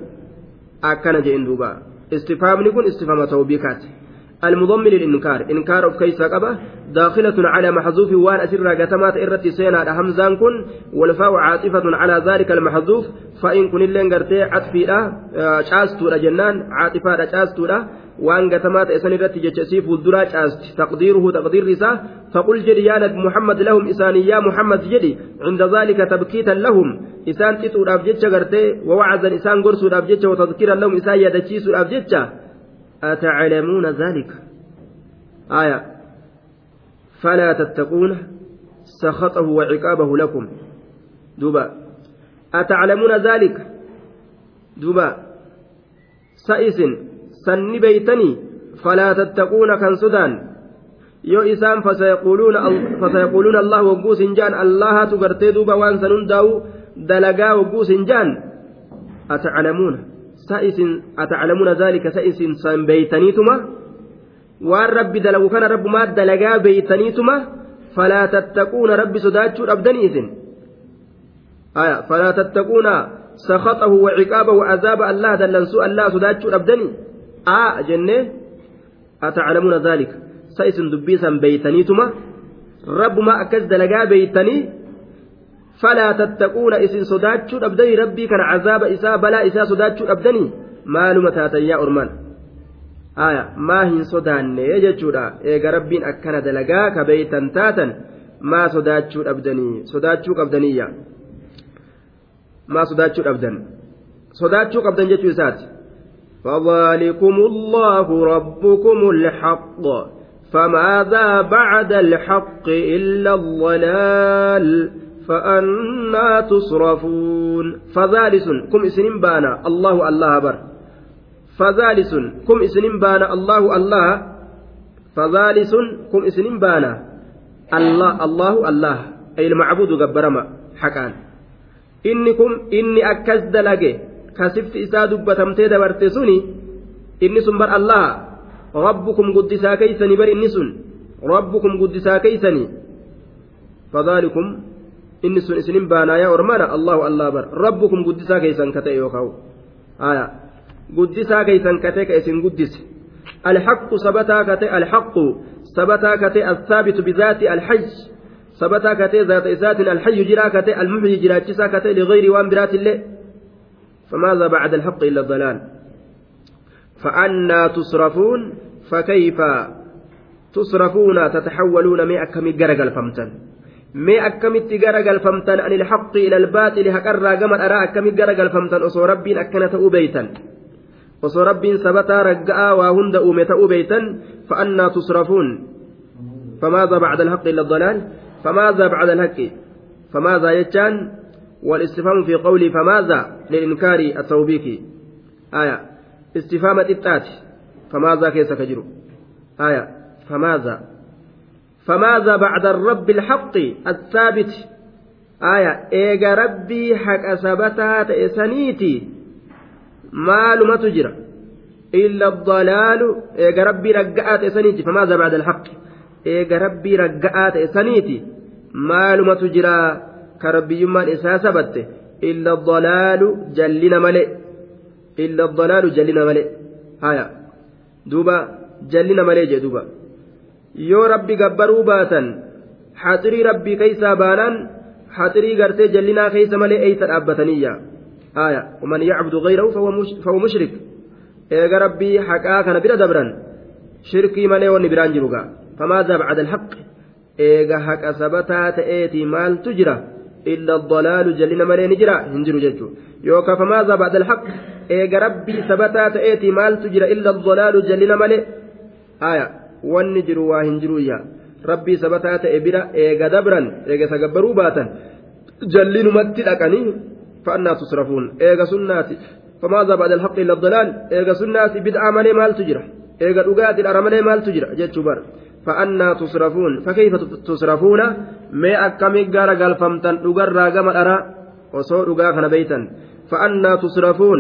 akkana je'in duuba istifaamni kun istifama tawbiikaati المضمن للإنكار إنكار أف كيس داخلة على محذوف وان أسر قتمات إرت سينا همزان كن والفاء عاطفة على ذلك المحذوف فإن كن اللين قرتي عطفي لا شاستو جنان عاطفة شاستو waan gatamaa ta'e san irratti jecha sii fuulduraa caasti taqdiiruhu taqdiirri isaa faqul jedhi yaa nabi muhammad lahum isaanii yaa muhammad jedhi cinda zaalika tabkiitan lahum isaan xixuudhaaf jecha gartee wawacazan isaan gorsuudhaaf jecha watadkiran lahum isaan yaadachiisuudhaaf jecha ataclamuuna zaalika aya falaa tattaquuna سخطه وعقابه لكم دوبا أتعلمون ذلك دوبا سائس sanni beeytanii falaa tattaquuna kan sodaan yoo isaan fasayaquuluuna allah wagguus hin jaan allahatu gartee duuba waan san hundaa'u dalagaa wagguus hin jaan ataclamuuna sa'isin ataclamuuna daalika sa'isin san beeytaniituma waan rabbi dalagu kana rabbumaa dalagaa beeytaniituma falaa tattaquuna rabbi sodaachuu dhabdanii isin falaa tattaquuna سخطه وعقابه وعذاب الله دلنسو الله صداتشو أبدني آ جنة أتعلمون ذلك سيسن دبيسا بيتنيتما رب ما أكز دلقا بيتني فلا تتقون إسن صداتشو أبدني ربي كان عذاب إساء بلا إساء صداتشو أبدني مالو تاتيا أرمان. آية ما هن صداني يجتشورا إيقا ربين أكنا دلقا كبيتا تاتا ما صداتشو أبدني. صداتشو أبدنيا maa sodaachuu dhabdan sodaachuu qabdan jechuu isaati فذلكم الله ربكم الحق. فماذا بعد الحق إلا الضلال؟ فأنا تصرفون فذالس كم إسنين بانا الله الله بر فذالس كم إسنين بانا الله الله فذالس كم إسنين بانا الله الله الله أي المعبود inni kun inni akkas dalage kasifti isaa dubbatamtee dabarte suni inni sun bar allah rabbukum guddisaa keeysanii bar inni sun rabbukum guddisaa keeysanii fadhaalikum inni sun isinin baanaa yaa ormana allahu allah bar rabbukum guddisaa keeysan ka ta'e aya. Guddisaa keeysan ka ka isin guddise. الحق ثبتا كتئ الحق ثبتا كتئ الثابت بذات الحج ثبتا كتئ ذات إسات الحي جرا كتئ المحيي جرا تسا كتئ لغير وان برات فماذا بعد الحق إلا الضلال فأنا تصرفون فكيف تصرفون تتحولون مي أكمي غرقل فمتن أكمي غرقل فمتن عن الحق إلى الباطل هكرا قمر أرى أكمي غرقل فمتن أصو ربي أكنت أبيتا osoo rabbiin sabataa ragga'aa waa hunda uume ta'uu beeytan? Fa'annaa tusrafuun. فماذا بعد الحق إلا الضلال فماذا بعد الحق فماذا يجان والاستفهام في قولي فماذا للإنكار التوبيك آية استفهام التات فماذا كيس كجرو آية فماذا فماذا بعد الرب الحق الثابت آية إيجا ربي حق أثبتها تأسنيتي مال ما تجرى إلا الضلال إيجا ربي رقعت تأسنيتي فماذا بعد الحق rabbii ragga'aa ta'e saniiti maalumatu jira ka rabbiyyummaan isaa sabatte illa dalaalu jallina malee illa dalaalu jallina malee haya duuba jallina malee jee duuba yoo rabbi gabbaruu baatan haxirii rabbii keeysaa baanaan haxirii gartee jallinaa keeysa malee eeysa dhaabbataniyya haya waman yacbudu gayrahu fahuwa mushrik eega rabbii haqaa kana bira dabran shirkii malee wanni biraan jiru gaa فماذا بعد الحق إيغا حق سبتا تأتي مال تجرى إلا الضلال جلنا مالي نجرى هنجر ججو يوكا فماذا بعد الحق إيغا ربي سبتا تأتي مال تجرى إلا الضلال جلنا مالي آية والنجر وهنجر يا ربي سبتا تأبرا إيغا دبرا إيغا سقبروا باتا جلين متلقني فأنا تصرفون إيغا سناتي فماذا بعد الحق إلا الضلال إيغا سناتي بدعا مالي مال تجرى إيغا دقاتي الأرمالي مال تجرى جتشو بر فأنا تصرفون فكيف تصرفون ما أكمي غارا غالفمتن دغرا غما درا وسو دغا كان بيتن فأنا تصرفون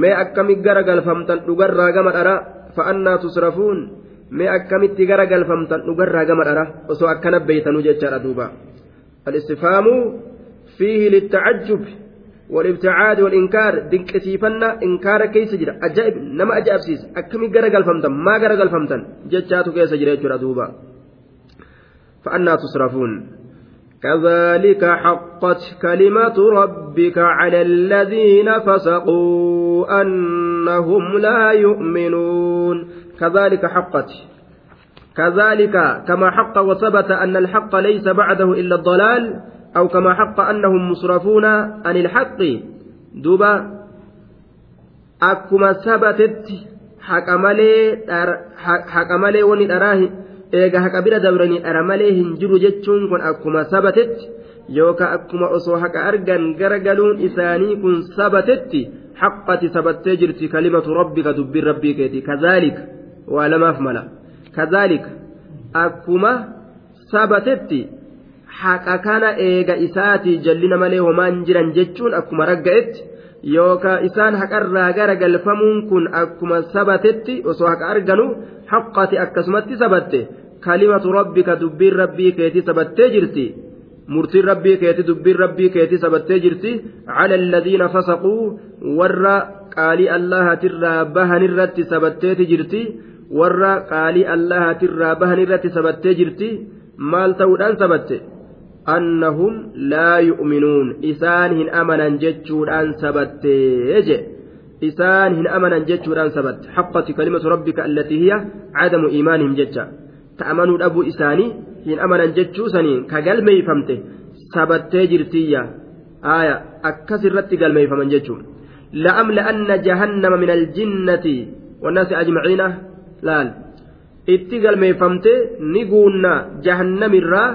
ما أكمي غارا غالفمتن دغرا غما درا فأنا تصرفون ما أكمي غارا غالفمتن دغرا غما درا وسو أكن بيتن جچا دوبا الاستفهام فيه للتعجب والابتعاد والإنكار دنك سيفنا إنكار كيس جرا أجائب نما أجائب سيس أكمي غرقل فمتن ما غرقل فمتن جتشاتو كيس جرا جرا دوبا فأنا تصرفون كذلك حقت كلمة ربك على الذين فسقوا أنهم لا يؤمنون كذلك حقت كذلك كما حق وثبت أن الحق ليس بعده إلا الضلال أو كما حق أنهم مصرفون عن الحق دوبا أكما ثبتت حق مالي حق مالي وني eega haqa bira dabranii dhara malee hin jiru jechuun kun akkuma sabatetti yookaan akkuma osoo haqa argan garagaluun isaanii kun sabatetti haqqati sabattee jirti kalimatu rabbika dubbiin rabbii keeti kazaalika waa lamaaf mala kadhaalika akkuma sabatetti haqa kana eega isaatii jallina malee homaan jiran jechuun akkuma ragga'etti yookaan isaan haqarraa gara galfamuun kun akkuma sabatetti osoo haqa arganu haqqati akkasumatti sabatte. Kalimatu rabbika dubbiin rabbii keetii sabattee jirti. murtiin rabbii keeti dubbiin rabbii keeti sabattee jirti. Cala alladhiina fasaquu warra qaalii allahatirraa bahanirratti sabatteeti jirti warra qaalii allahatirraa bahanirratti sabattee jirti maal ta'uudhaan sabatte annahum laa yu'minuun isaan hin amanan jechuudhaan sabattee je isaan hin amanan jechuudhaan sabatte haqqati kalimatu rabbika allatii hiya cadamu iimaanihim jecha ta'amanuu dhabuu isaanii hin amanan jechuu saniin ka galmeeyfamte sabattee jirtiyya aaya akkas irratti galmeeyfaman jechuun la'amla'anna jahannama min aljinnati wannaasi ajmaciina laal itti galmeeyfamte ni guunna jahannamirraa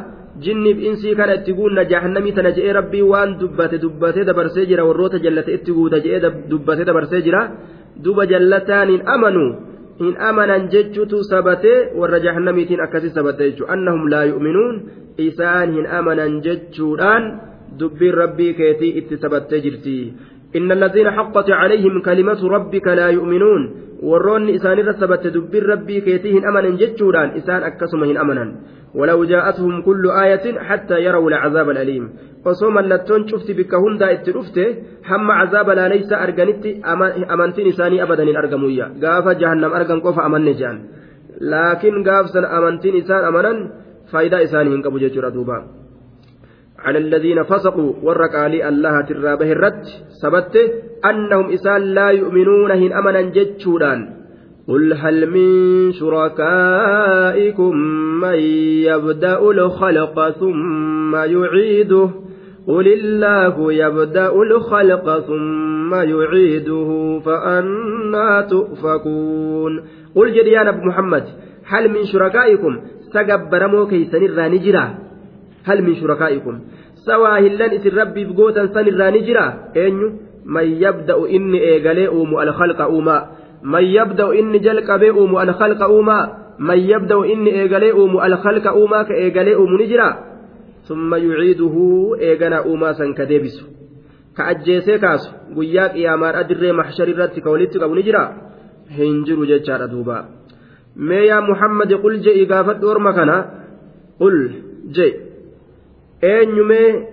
jinniif insii kana itti guunna jahannamii tana je'ee rabbii waan dubbate dubbatee dabarsee jira warroota jallate itti guuta je'ee dubbatee dabarsee jira duba jallataan hin amanu hin amanan jechuutu sabatee warra jahannamiitiin akkasii sabate jechuudha annahum laa yu'minuun isaan hin amanan jechuudhaan dubbiin rabbii keetii itti sabattee jirti إن الذين حقت عليهم كلمة ربك لا يؤمنون sabatte dubbiin rabbii keetii hin amanan jechuudhaan isaan akkasuma hin amanan ولو جاءتهم كل آية حتى يروا العذاب الأليم mallattoon cufti bikka hundaa itti dhufte hamma cazaaba laaleysa arganitti amantiin isaanii abadan hin argamuyya gaafa jahannam argan qofa amanne jehan laakiin gaafsan amantiin isaan amanan faayidaa isaanii hin qabu jechuudha duuba على الذين فسقوا والرقالي الله ترابه الرد سبت أنهم إسان لا يؤمنون هن أمنا جتشودان قل هل من شركائكم من يبدأ الخلق ثم يعيده؟ قل الله يبدأ الخلق ثم يعيده فأنا تؤفكون. قل جريان أبو محمد هل من شركائكم سقبرمو كيسن الرانجرة هل من شركائكم؟ سواهلن إسر ربي بقوتا سن الرانجرة أين من يبدأ إني إيغالي أومو الخلق أوما. من يبدأ إني جلقبي أومو الخلق أوما. من يبدأ إني إيغالي أومو الخلق أوما كإيغالي أومو نجرة ثم يعيده إيغانا أوما سنكديبس كأجيسي كاسو. irratti ka walitti qabu ni jira hin jiru jechaadha duuba mee yaa muhammadi qul je'i gaafadhu orma kana qul je eenyumee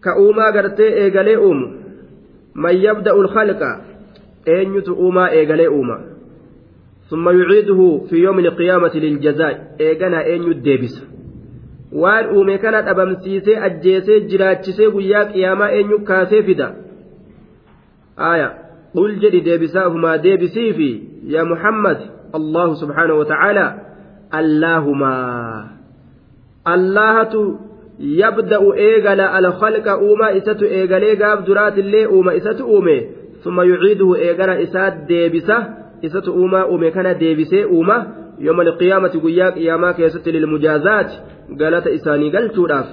ka uumaa gartee eegalee uumu? Man yabda'u alkhalqa eenyutu uumaa eegalee uuma? Summa yuciiduhu fi yoomi alqiyaamati liljazaa'i eeganaa eenyu deebisa? Waan uume kana dhabamsiisee ajjeesee jiraachisee guyyaa qiyaamaa eenyu kaasee fida? Aya qul jedhi deebisaahumaa deebisiifi yaa muhammad allahu subxaanahu wa tacaala allaahumaa allaahatu yabda'u eegala alkhalqa uumaa isatu eegalee gaaf duraatillee uuma isatu uume summa yuciiduhu eegala isaa deebisa isatu uumaa uume kana deebisee uuma يوم القيامة قياك قياما كيست للمجازات قالت إساني قلتوداف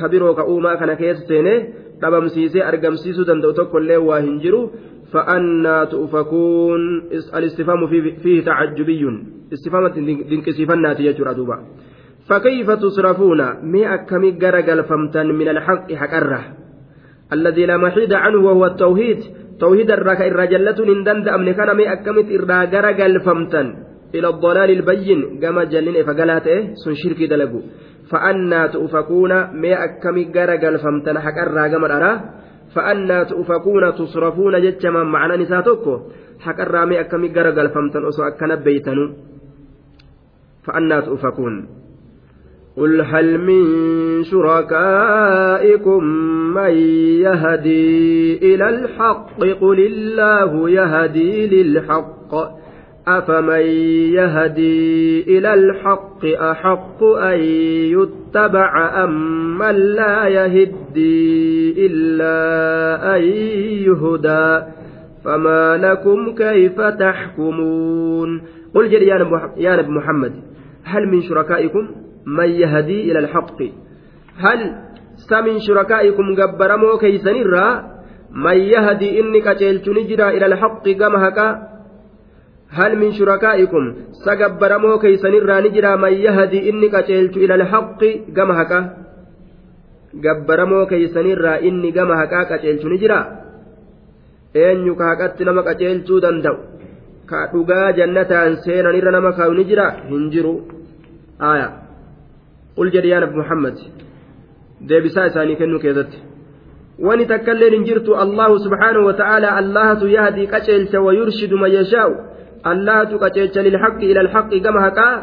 كبيرو كأوما كان كيستيني dhabamsiisee argamsiisuu danda'u tokkollee waa hin jiru فأنا تؤفكون الاستفهام فيه تعجبي استفهام دنكسيفنا تيجر دوبا فكيف تصرفون؟ مي أكمي قرقل فمتن من الحق حقرة. الذي لا محيد عنه وهو التوحيد. توحيد الركا الرجلة نندند أمن كان مي أكمت إرى قرقل فمتن إلى الضلال البين. كما جنين فقلاته سن شركي دلقوا فأنا تؤفكون مي أكمي قرقل فمتن حق الراقم الأرى فأنا تؤفكون تصرفون جتما معنى نساتكو حق الرامي أكمي قرقل فمتن أسو أكنا فأنا تؤفكون. قل هل من شركائكم من يهدي إلى الحق؟ قل الله يهدي للحق. أفمن يهدي إلى الحق أحق أن يتبع أم من لا يهدي إلا أن يهدى؟ فما لكم كيف تحكمون؟ قل يا نبي محمد هل من شركائكم من يهدي إلى الحق. هل سمن شركائكم جبرمو كيسن الرا؟ من يهدي إنك تلتنجرا إلى الحق كما هكا؟ هل من شركائكم سجبر مو كيسن الرانجرا من يهدي إني قتلت إلى الحق جمهك جبر مو كيسن الرا إني جمهك قتلت نجرا أن يكاكت نما قتلت دندو. كأدوغا جنة سينا نرى نما كاو نجرا آية. قل جريان محمد deebisaa isaanii kennuu keessatti wani takkailleen hin jirtu allahu subhaanahu wata'aalaa allahatu yahdii qaceelcha wayurshidu man yashaa'u allahatu qaceelcha lilhaqqi ila alhaqqi gama haqaa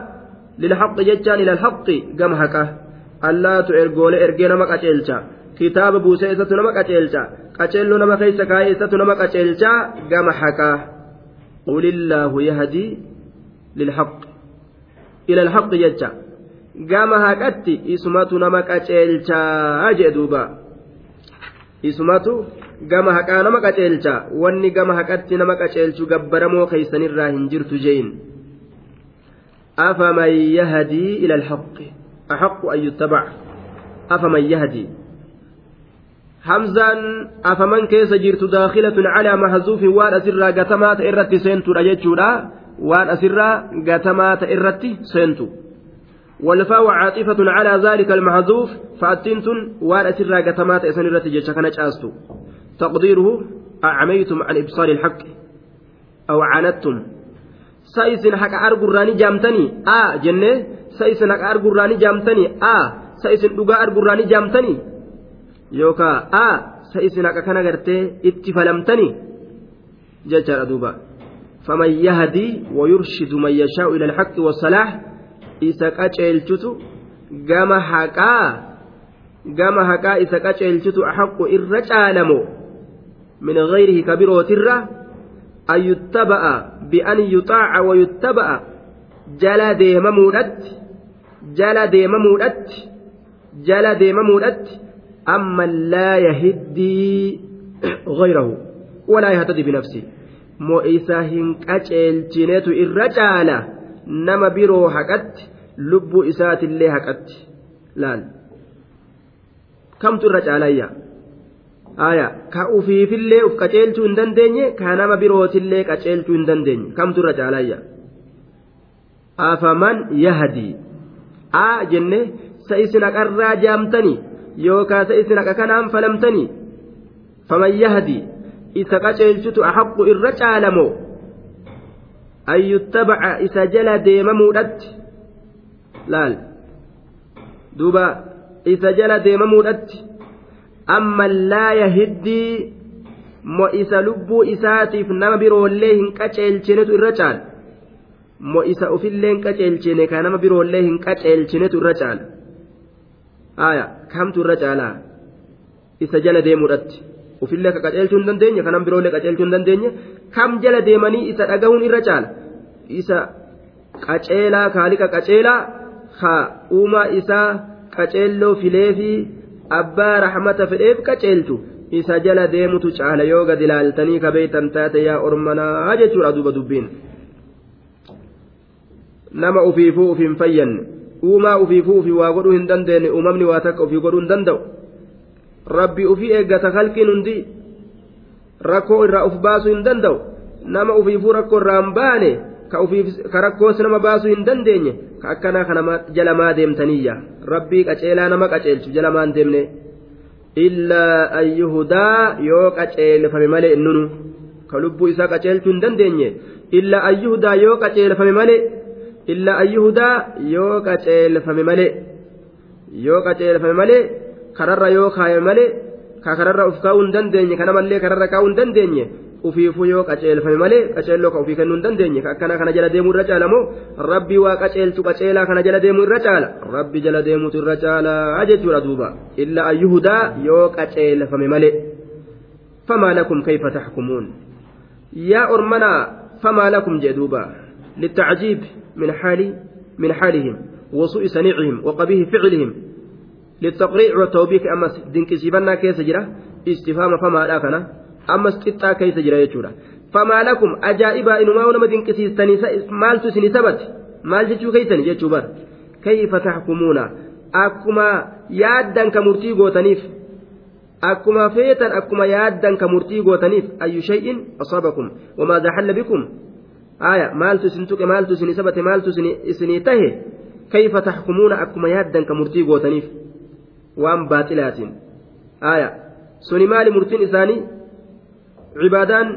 lilhaqqi jechaan ila alhaqqi gama haqaa allahatu ergoole ergee nama qaceelcha kitaaba buusee isatu nama qaceelcha qaceelloo nama keessa kaa'ee isatu nama qaceelcha gama haqaa qul illaahu yahdii lilhaqqi ila alhaqqi jecha gama haqatti isumatu nama qaceelchaa jee duuba isumatu gama haqaa nama qaceelcha wanni gama haqatti nama qaceelchu gabbaramoo keeysanirraa hin jirtu jeeyin أفمن يهدي إلى الحق أحق أن يتبع أفمن يهدي همزان أفمن كيس جرت داخلة على محذوف وان أسرى قتمات إرتي سنتو رجتشورا وان أسرى قتمات إرتي سنتو والفاء عاطفة على ذلك المحذوف فأتنت وان أسرى قتمات إسن الرتي جيشكنا جاستو. تقديره أعميتم عن إبصار الحق. أو عاندتم. سايسن حق أرقراني جامتني. آ جنة. سايسن حق أرقراني جامتني. آ سايسن دقاء أرقراني جامتني. يوكا آ سايسن حق كان قرتي اتفلمتني. ججر أدوبا فمن يهدي ويرشد من يشاء إلى الحق والصلاح isa qaceelchutu gama haqaa gama haqaa isa qaceelchutu haqqu irra caalamo min gayrihi ka birootirra an yuttaba'a bi'an yuxaaca wa yuttaba'a. Jala deemamuudhatti jala deemamuudhatti jala deemamuudhatti. Amma laa yahiddii gayrahu walaa yahtadi binafsi moo isa hin qaceelchinetu irra caala nama biroo haqatti lubbuu isaatillee haqatti. Laal. Kamtu irra caalayya aya ka ufiifillee uf qaceelchuu hin dandeenye ka nama birootillee qaceelchuu hin dandeenye. Kamtu irra caalayya afaman yahadii aa jenne sa isin haqarraa jaamtanii yookaa sa isin haqa kanaan falamtanii faman yahadii isa qaceelchutu axaqqu irra caalamoo? An yuttabaca isa jala deemamuudhatti laal? Duuba isa jala deemamuudhatti. Amma laa yahiddii mo isa lubbuu isaatiif nama biroollee hin qaceelchinetu irra caala. Mo isa ofillee hin qaceelchine ka nama biroollee hin qaceelchinetu irra caala. Aya kamtu irra caalaa isa jala deemuudhatti. Ofillee ka qaceelchuu hin dandeenye ka nama biroollee qaceelchuu hin dandeenye kam jala deemanii isa dhagahuun irra caala? Isa qaceelaa kaaliqa qaceelaa ha uumaa isaa qaceelloo fileefi abbaa rahmata fedheef qaceelchu isa jala deemutu caala yoo gad ilaaltanii ka beeytan taate yaa ormanaa jechuudha duuba dubbiin nama ufiifuu uf hin fayyanne uumaa ufiifuu ufi waa godhuu hin dandeenye uumamni waa takka ufii godhuu hin danda'u rabbi ufii eeggata halkiin hundi rakkoo irraa uf baasuu hin danda'u nama ufiifuu rakkoo irraa hin baane ka rakkoos nama baasuu hin dandeenye ka akkanaa kana jalamaa deemtaniyya rabbii qaceelaa nama qaceelchu jalamaan deemne illaa an yuhudaa yoo qaceelfame malee innunu ka lubbuu isaa qaceelchuu hin dandeenye illaa an yuhudaa yoo qaceelfame malee illaa an yuhudaa yoo qaceelfame malee yoo qaceelfame malee kararra yoo kaayame malee ka kararra uf kaa'uu hin dandeenye kanamallee kararra kaa'uu hin dandeenye ufiifuu yoo qaceelfame malee qaceelloo ka ufii kennuu hin dandeenye ka akkana kana jala deemuu irra caala moo rabbi waa qaceelchu qaceelaa kana jala deemuu irra caala rabbi jala deemuutu irra caala jechuudha duuba illa ayyuhudaa yoo qaceelfame malee famaa lakum kayfa taxkumuun yaa ormanaa famaa lakum jee duuba للتعجيب من حال من حالهم وسوء صنيعهم وقبيح فعلهم للتقريع والتوبيخ أما دينك سيبنا كيس جرا استفهام فما لا كنا ammas qixxaa keessa jira jechuudha famaa lakum ajaa'ibaa inumaa nama dinqisiistanii maaltu isin sabate maal jechuu keeysani jechuu bar kayfa taxkumuuna akkuma yaaddan ka murtii gootaniif akkuma feetan akkuma yaaddan ka murtii gootaniif ayyu shay'in asaabakum wamaada halla bikum aya maaltu isin tuqe maaltu isinii sabate maaltu isinii tahe kayfa taxkumuuna akkuma yaaddan ka murtii gootaniif waan baaxilaatiin aya suni maali murtiin isaanii cibaadaan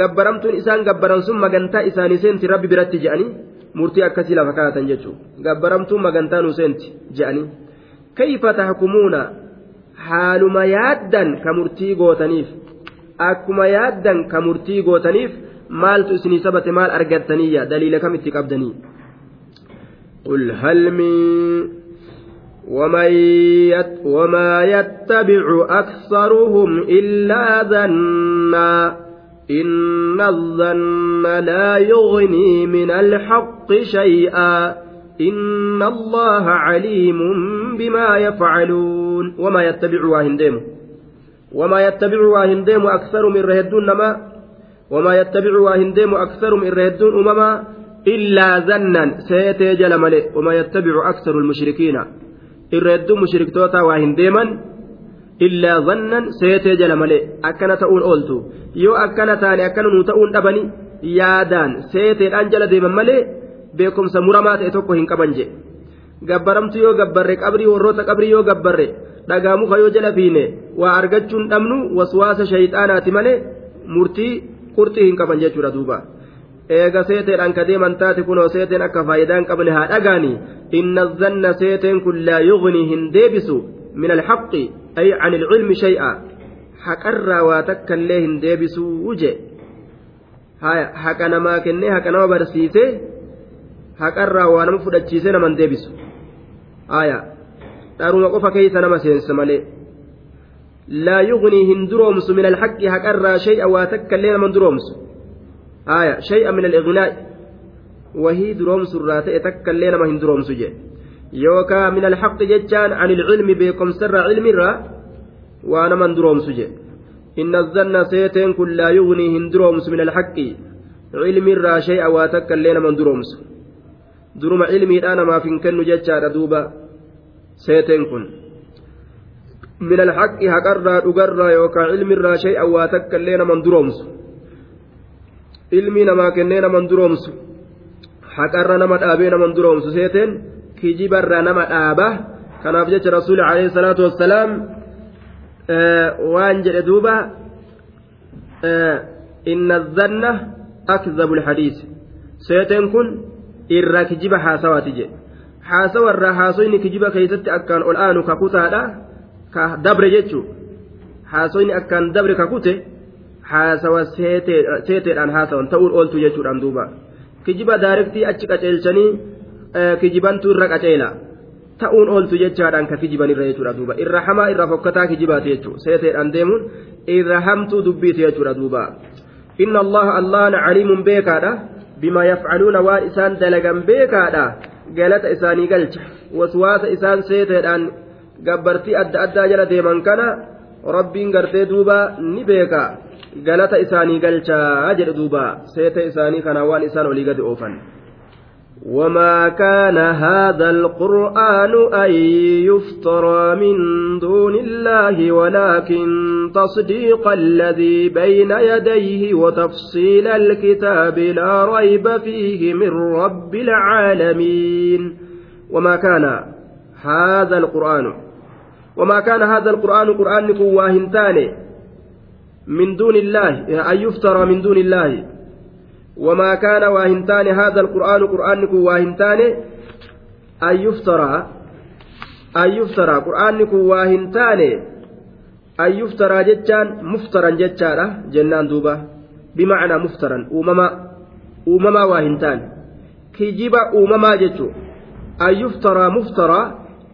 gabbaramtuun isaan gabbaran sun magantaa isaanii seenti rabbi biratti je'anii murtii akkasii lafa kaa'atan jechuudha gabbaramtuun magantaa nu seenti je'anii kayfa taxkumuuna haaluma yaaddan ka murtii gootaniif akkuma yaaddan ka murtii gootaniif maaltu isinii sabate maal argattaniiyya daliila kamitti qabdanii قل هل وما يتبع أكثرهم إلا ظنا. إن الظن لا يغني من الحق شيئا. إن الله عليم بما يفعلون. وما يتبع واهندم وما يتبع واهندم أكثر من رهدون نما. وما يتبع واهندم أكثر من رهدون أمما. إلا ظنا. سيتي جلملي. وما يتبع أكثر المشركين. irra hedduu mushriktoota waa hin deeman illaa zannan seetee jala malee akkana ta'uun ooltu yoo akkana taane akkana nuu ta'uun dhabani yaadaan seeteedhaan jala deeman malee beekumsa muramaa ta'e tokko hin qaban jedhe gabbaramtu yoo gabbarre qabrii warroota qabrii yoo gabbarre dhagaa muka yoo jala fiine waa argachuun dhabnu waswaasa shayxaanaati malee murtii qurxii hin qaban jechuudha duuba. Eega seeteedhaan ka deeman taate kunoo seeteen akka faayidaan qabne haa dhagaani inna zanna seeteen kun laa yugnii hin deebisu min alhaqqi ay can ilcilmi shay'a. Haqarraa waa takka hin deebisuu je haqa namaa kennee haqa nama barsiisee haqarraa waa nama fudhachiisee naman deebisu. Aya dharuma qofa keeysa nama seensa malee. Laa yugnii hin duroomsu min alhaqqi haqarraa shay'a waa takka illee naman duroomsu aya shay'a min alignaa'i wahii duroomsu irraa ta'e takka illee nama hin duroomsu jedhe yookaa min alhaqqi jechaan an ilcilmi beekomsarraa cilmirraa waa naman duroomsu jedhe inna azanna seeteen kun laa yugnii hin duroomsu min alhaqqi cilmirraa shay'a waa takka illee naman duroomsu duruma ilmiidhaa namaaf hin kennu jechaadha duuba seeteen kun min alhaqqi haqarraa dhugarraa yookaan ilmirraa shay'an waa ilmii namaa kennee naman duroomsu. Haqarra nama dhaabee naman duroomsu. Seeteen kijibarra nama dhaaba. Kanaaf jecha rasuuli alayhi salaatu wassalaam waan jedhe duuba inna zanna akzabu lhadiis. Seeteen kun irra kijiba haasawaati jedhe. Haasawarraa haasoyni kijiba keeysatti akkaan ol aanu kakutaadha ka dabre jechuu. Haasoyni akkaan dabre kakute haasawa seeteedhaan haasawan ta'uun ooltu jechuudhaan duuba kijiba daarektii achi qaceelchanii kijibantu irra qaceela ta'uun ooltu jechaadhaan ka kijiban irra jechuudha duuba irra hamaa irra fokkataa kijibaati jechuu seeteedhaan deemuun irra hamtuu dubbiiti jechuudha duuba inna allaha allahan caliimun beekaadha bima yafcaluuna waan isaan dalagan beekaadha galata isaanii galcha waswaasa isaan seeteedhaan gabbartii adda addaa jala deeman kana rabbiin gartee duuba ni beeka galata isaanii galchaa jedhe duuba. Seete isaanii kana waan isaan olii gadi oofan. وما كان هذا القرآن أن يفترى من دون الله ولكن تصديق الذي بين يديه وتفصيل الكتاب لا ريب فيه من رب العالمين. وما كان هذا القرآن. وما كان هذا القرآن قرآن كواهنتان من دون الله أن يفترى من دون الله. وما كان واهنتان هذا القرآن قرآن واهنتان أن يفترى أن يفترى قرآن واهنتان أن يفترى جتان مفترا جتان جنان دوبا. بمعنى مفترا أمما أمما واهنتان. كجب أمما جتو أن يفترى مفترى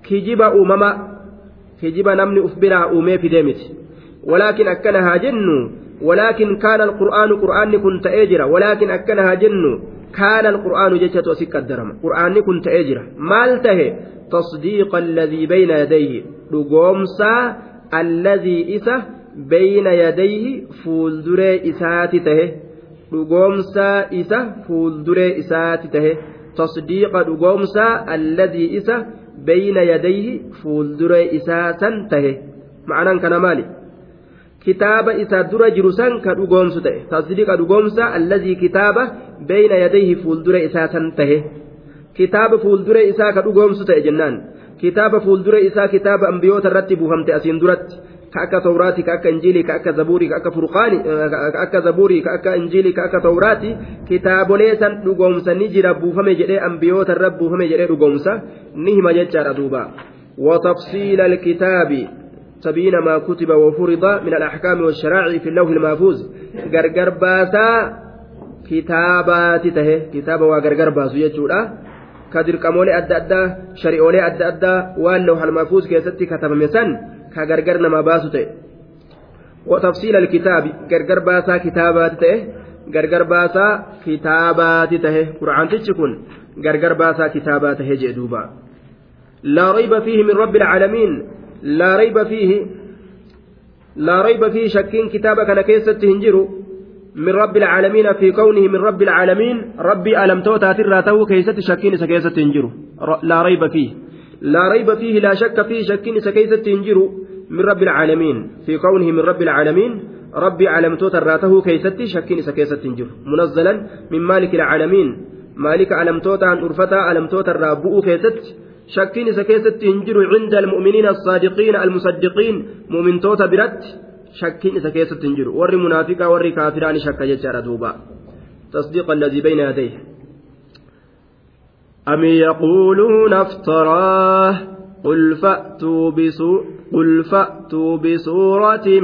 كجب أمما. كجب نمني أفبرها أمي في ديمت. ولكن أكنها جنو ولكن كان القرآن قرآن كنت أجرا ولكن أكنها جن كان القرآن جتة وسك الدرم قرآن كنت أجرا مالته تصديق الذي بين يديه. رقومسا الذي إسه بين يديه فولدري إساتته رقومسا إسه فولدري إساتته تصديق رقومسا الذي إسه بين يديه فولدري إساسا معنى كان مالي. Kitaaba isaa dura jiru san ka dhugoomsu ta'e tasdiiqa dhugoomsa allazii kitaaba beeyna yadayhi fuuldura isaa san tahe kitaaba fuuldura isaa ka dhugoomsu ta'e jennaan kitaaba fuuldura isaa kitaaba ambiyoota irratti buufamte asiin duratti ka akka tawraati ka akka injiilii ka akka zabuurii ka akka furqaani ka akka zabuurii ka akka injiilii ka akka tawraati kitaabolee san dhugoomsa ni jira buufame jedhee ambiyoota irra buufame jedhee dhugoomsa ni hima jechaadha duuba وتفصيل الكتاب تبين ما كتب وفرض من الأحكام والشرائع في اللوح المحفوظ. غرغر باسا كتابات تهي. كتابة وغرغر باسو يجودا. كدرقمولي أدى أدى شريعولي أدى أدى وان لوح المحفوظ كيستي كتب مسن كغرغر نما باسو تهي. وتفصيل الكتاب. غرغر باسا كتابات تهي. غرغر باسا كتابات تهي. قرآن تشكون غرغر باسا كتابات تهي جدوبا لا ريب فيه من رب العالمين. لا ريب فيه لا ريب فيه شكين كتابك أنا كيست هنجرو من رب العالمين في كونه من رب العالمين. ربي ألم توتا تراته كيست شكين سكيست هنجرو. لا ريب فيه. لا ريب فيه لا شك فيه شكين سكيست هنجرو من رب العالمين. في كونه من رب العالمين. ربي ألم توتا راته كيست شكين سكيست هنجرو. منزلا من مالك العالمين. مالك ألم توتا أن أرفتا ألم توتا رابؤ كيست hin jiru cinda almu'miniina assaadiqiina almusaddiqiin mu'mintoota biratti shakkiin isa keessatti hin jiru warri munaafiqaa warri kaafiraani shakka jechaadha duuba تصديق الذي بين يديه أم يقولون افتراه قل فأتوا بسوء قل فأتوا بسورة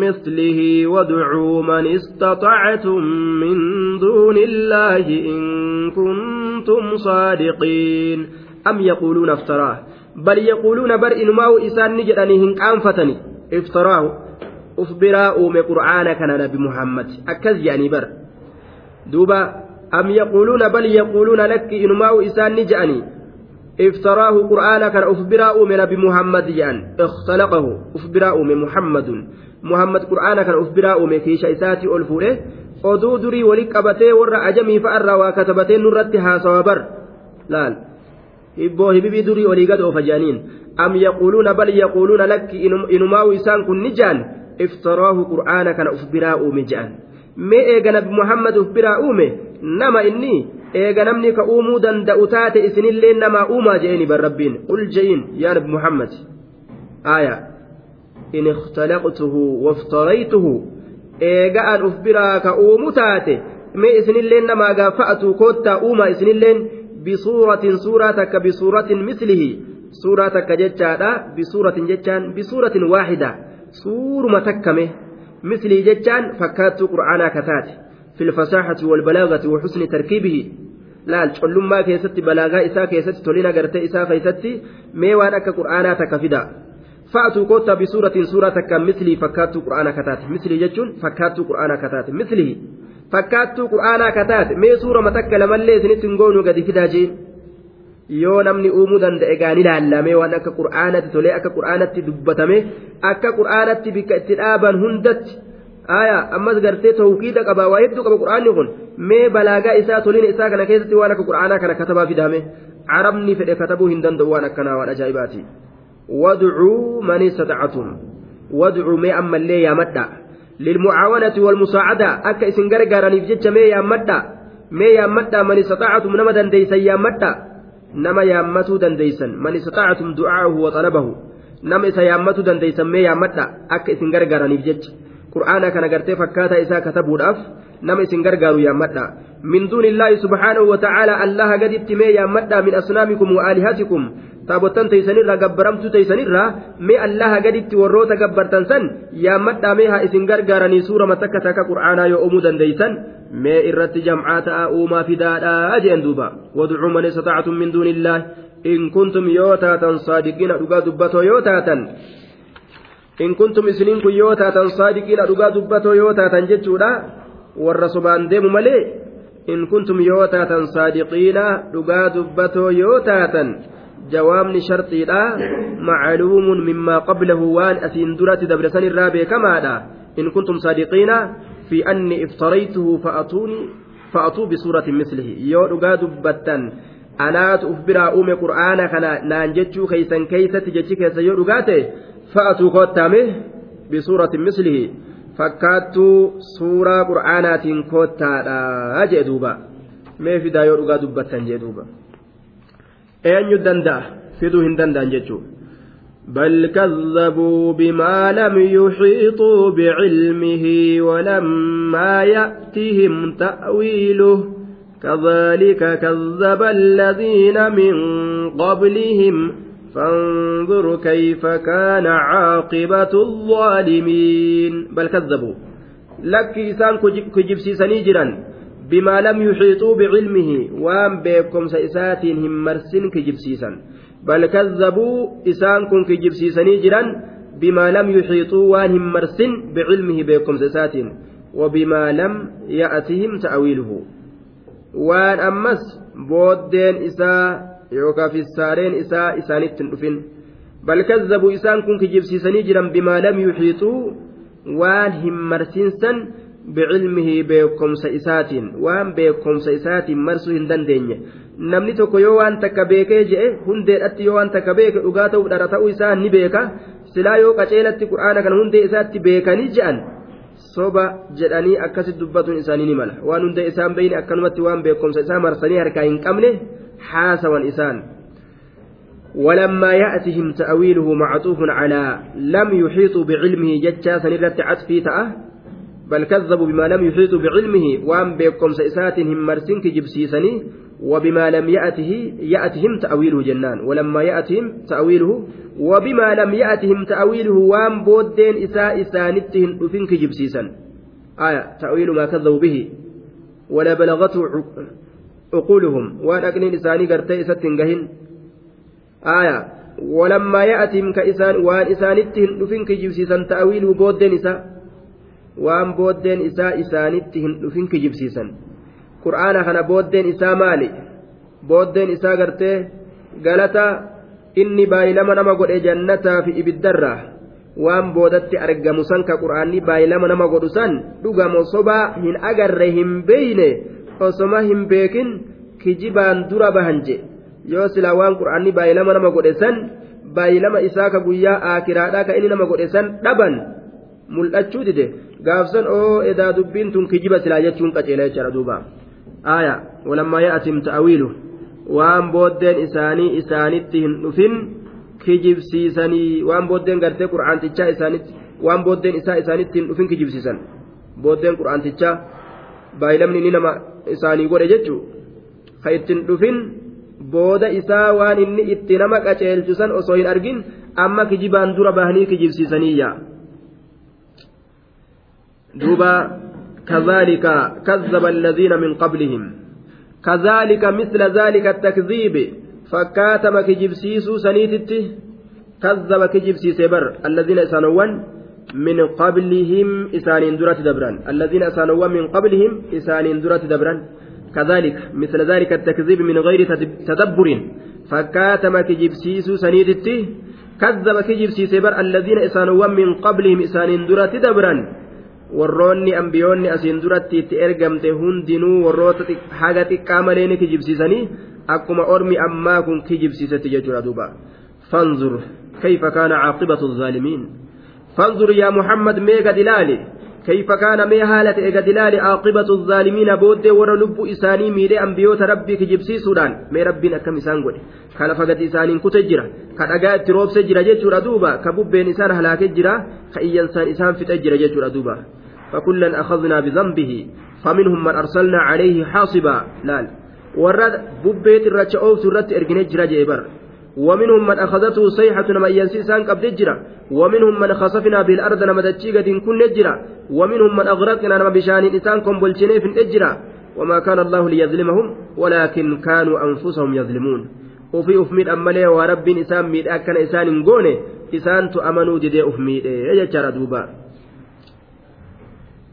مثله وادعوا من استطعتم من دون الله إن كنتم صادقين am yaquuluuna iftaraa bal yaquuluuna bar inumaa'u isaan ni jedhanii hin qaanfatani iftaraahu uf biraa uume qur'aana kana nabi muhammad akkas jedhanii bar duuba am yaquuluuna bal yaquuluuna lakki inumaa'u isaan ni jedhanii iftaraahu qur'aana kana uf biraa uume nabi muhammad jedhan ikhtalaqahu uf biraa uume muhammadun muhammad qur'aana kana uf biraa uume kiisha isaatii ol fuudhe oduu durii wali qabatee warra ajamii fa'arraa waa katabatee nurratti haasawa bar laal hibboo hibibii durii olii gad oofa jedhaniin am yaquuluuna bal yaquuluuna lakki inumaawu isaan kun ni jaan iftaraahu qur'aana kana uf biraa uume jedhan mee eega nabi muhammad uf biraa uume nama inni eega namni ka uumuu danda'u taate isinillee namaa uumaa je'eni bar rabbiin qul je'in yaa nabi muhammad aaya in ikhtalaqtuhu waftaraytuhu eega an uf biraa ka uumu taate mee isinillee namaa gaafa'atu koottaa uumaa isinilleen بصورة سورة بصورة مثله سورة ججادة بصورة ججان بصورة واحدة سورة تكمه مثله ججان فكات قرآن كتات في الفصاحة والبلاغة وحسن تركيبه laal collummaa keessatti balaagaa isaa keessatti tolina gartee isaa keessatti mee waan akka qur'aanaa takka fida fa'atu kotta bisuuratiin suuraa takka mislii fakkaattuu qur'aana kataate mislii jechuun fakkaattuu qur'aana kataate mislii fakkaattuu qur'aanaa kataate mee suurama takka lamallee isinitti hin goonu gadi fidaa jeen yoo namni uumuu danda'e gaani laallamee waan akka qur'aanatti tolee akka qur'aanatti dubbatame akka qur'aanatti bikka itti dhaaban hundatti aayaa ammas gartee tawkiida qaba waa hedduu qaba qur'aanni kun mee balaagaa isaa tolina isaa kana keessatti waan akka qur'aanaa kana katabaa fidame carabni fedhe katabuu hin danda'u waan akkanaa waan ajaa'ibaati wadcuu man istata'atum wadcuu mee ammallee yaamadha للمعاونة والمساعدة. أكا إسن غرغرانيف جتش مي يامدا مي يامدا من استطاعتم نما دنديسا يامدا نما يامتو دنديسا من استطاعتم دعاءه وطلبه. نما إسا يامتو دنديسا مي يامدا أكا إسن غرغرانيف جتش قرآنا كان غرتي فكاتا إسا كتبوا الأف. نما إسن يامدا من دون الله سبحانه وتعالى الله قد اتمي يامدا من أصنامكم وآلهتكم. Taabottan teeysanirraa gabbaramtuu teeysanirraa mee allaha gaditti warroota gabbartan san yaammadhaa mee haa isin gargaaranii suurama takka takka qur'aanaa yoo uumuu dandeeysan mee irratti jam'aa ta'a uumaa fidaadhaa jeen duuba wadcuu man istata'tum min duunillaah in kuntum yoo taatan saadiqiina dhugaa dubbatoo yoo taatan in kuntum isiniin kun yoo taatan saadiqiina dhugaa dubbatoo yoo taatan jechuudha warra sobaan deemu malee in kuntum yoo taatan saadiqiina dhugaa dubbatoo yoo taatan mimmaa qablahu waan asiin duratti dabresan irraa beekamaadha in kuntum saadiqiina fi anni iftaraytuhu fa'atuu bisuuratin mislihi yoo dhugaa dubbattan anaatu uf biraa uume qur'aana kana naan jechuu keeysan keeysatti jechi keessa yoo dhugaa ta'e fa'atuu kottaame bisuuratin mislihi fakkaattuu suuraa qur'aanaatiin koottaadha jee duuba mee fidaa yoo dhugaa dubbattan jee duuba eenyu danda'a? Fiduu hin danda'an jechuudha. بل كذبوا بما لم يحيطوا بعلمه ولما يأتهم تأويله كذلك كذب الذين من قبلهم فانظر كيف كان عاقبة الظالمين بل كذبوا لك إسان كجبسيسني جرا بما لم يحيطوا بعلمه وام بكم سيساتهم مرسن كجبسيسا. بل كذبوا إسان كن كجبسيسني جرا بما لم يحيطوا وانهم مرسن بعلمه بكم سسات وبما لم يأتهم تأويله. وان أمس بودين إساء يوكا في السارين إساء إسانت الأفن بل كذبوا إسان كن كجبسيسني جرا بما لم يحيطوا وانهم مرسنسا بعلمه بكم سئسات وان بكم سئسات مرسو هندن takka beekee je'e hundeedhatti yoo waan takka beeke dhugaa ta'uu dhara ta'uu isaa ni beeka silaa yoo qaceelatti qur'aana kana hundee isaatti beekanii je'an soba jedhanii akkasitti dubbatuun isaanii ni mala waan hundee isaan beeyne akkanumatti waan beekumsa isaa marsanii harkaa hin qabne haasawan isaan. ولما يأتهم تأويله معطوف على لم يحيطوا بعلمه جتشا سنرت عطفي تأه بل كذبوا بما لم يحيطوا بعلمه وان بكم سئساتهم مرسنك جبسيسني وبما لم يأته يأتهم تأويله جنان. ولما يأتهم تأويله وبما لم يأتهم تأويله وان بودين إساء إسانتهم أفنك جبسيسا آية تأويل ما كذبوا به. ولا بلغته عقولهم. وأن أكنين إساني قرتي إساتين آية ولما يأتهم كإسان وأن إسانتهم أفنك جبسيسا تأويله بودين إساء waan booddeen isaa isaanitti hin dhufin kijibsiisan. Qur'aana kana booddeen isaa maali? Booddeen isaa gartee galata inni baay'ilama nama godhe jannataa fi ibiddarraa. Waan boodatti argamu san ka qur'aanni baay'ilama nama godhu san dhugamo sobaa hin agarre hin beeyne osoma hin beekin kijibaan dura bahan je. Yoo silaa waan qur'aanni baay'ilama nama godhe san baay'ilama isaa ka guyyaa akiraadhaa ka inni nama godhe san dhaban. Mul'achuu dide. gaafsan oo edaa dubbiin tun kijiba silaa jechuun qaceela jechaadha duuba. Aaya walammaa ya'atim ta'awiilu waan booddeen isaanii isaanitti hin dhufin kijibsiisanii waan booddeen gartee qur'aantichaa isaanitti waan booddeen isaa isaanitti hin dhufin kijibsiisan. Booddeen qur'aantichaa baayilamni ni nama isaanii godhe jechuu? Ka ittiin dhufin booda isaa waan inni itti nama qaceelchusan osoo hin argin amma kijibaan dura bahanii kijibsiisaniyyaa duuba كذلك كذب الذين من قبلهم. كذلك مثل ذلك التكذيب. فكاتم كجبسيس سنيتت. كذب كجبسيس بر الذين سنوان من قبلهم إسان درة دبران. الذين سنوان من قبلهم إسان درة دبران. كذلك مثل ذلك التكذيب من غير تدبر. فكاتم كجبسيس سنيتت. كذب كجبسيس بر الذين سنوان من قبلهم إسان درة دبران. Warroonni ambiyoonni asiin duratti itti ergamte hundinuu warroota haga xiqqaa malee ni kijibsiisanii akkuma ormi ammaa kun kijibsiisetti jechuudha duuba. Fanzur kayfa kaana caaqibatu zaalimiin yaa muhammad mee gad ilaali كيف كان مي هالة إجدلال عاقبة الظالمين بود ور لب إساني ميري أنبيوت ربي كجبسي سودان. مي ربي أكم إسان قولي كان فقد إسان كتجرا كان أجا تروب سجرا جيتشورا دوبا كبوب بين إسان هلاك جرا. كأي إنسان إسان في تجرا جيتشورا دوبا فكلا أخذنا بذنبه. فمنهم من أرسلنا عليه حاصبا. لال. ورد ببيت الرجعوف سرت إرجني جرا جيبر. ومنهم من أخذته صيحة نما ينسيسان قبل جرا ومنهم من خسفنا بالأرض نما تجيغة كن جرا ومنهم من أغرقنا نما بشان إنسان كمبلشني في الإجرا وما كان الله ليظلمهم ولكن كانوا أنفسهم يظلمون. وفي أفميد أمالي ورب إسان ميد أكن إسان قوني إسان تؤمنوا دي أفميد يجرى دوبا.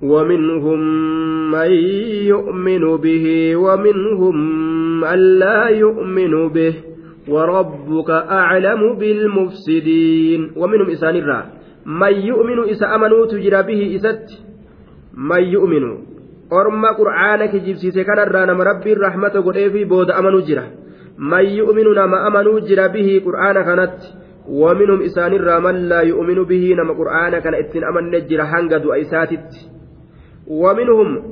ومنهم من يؤمن به ومنهم من لا يؤمن به. وربك أعلم بالمفسدين. ومنهم إسان الرا. من يؤمن إسا أمنوا تجرى به إسات؟ من يؤمن. أرمى قرآنك جبسيسي كان الرانا مربي الرحمة قد في بود أمنوا جرى. من يؤمن نما أمنوا جرى به قرآن كانت؟ ومنهم إسان من لا يؤمن به نما قرآن كان إتن أمن نجر هنجد أيساتت. ومنهم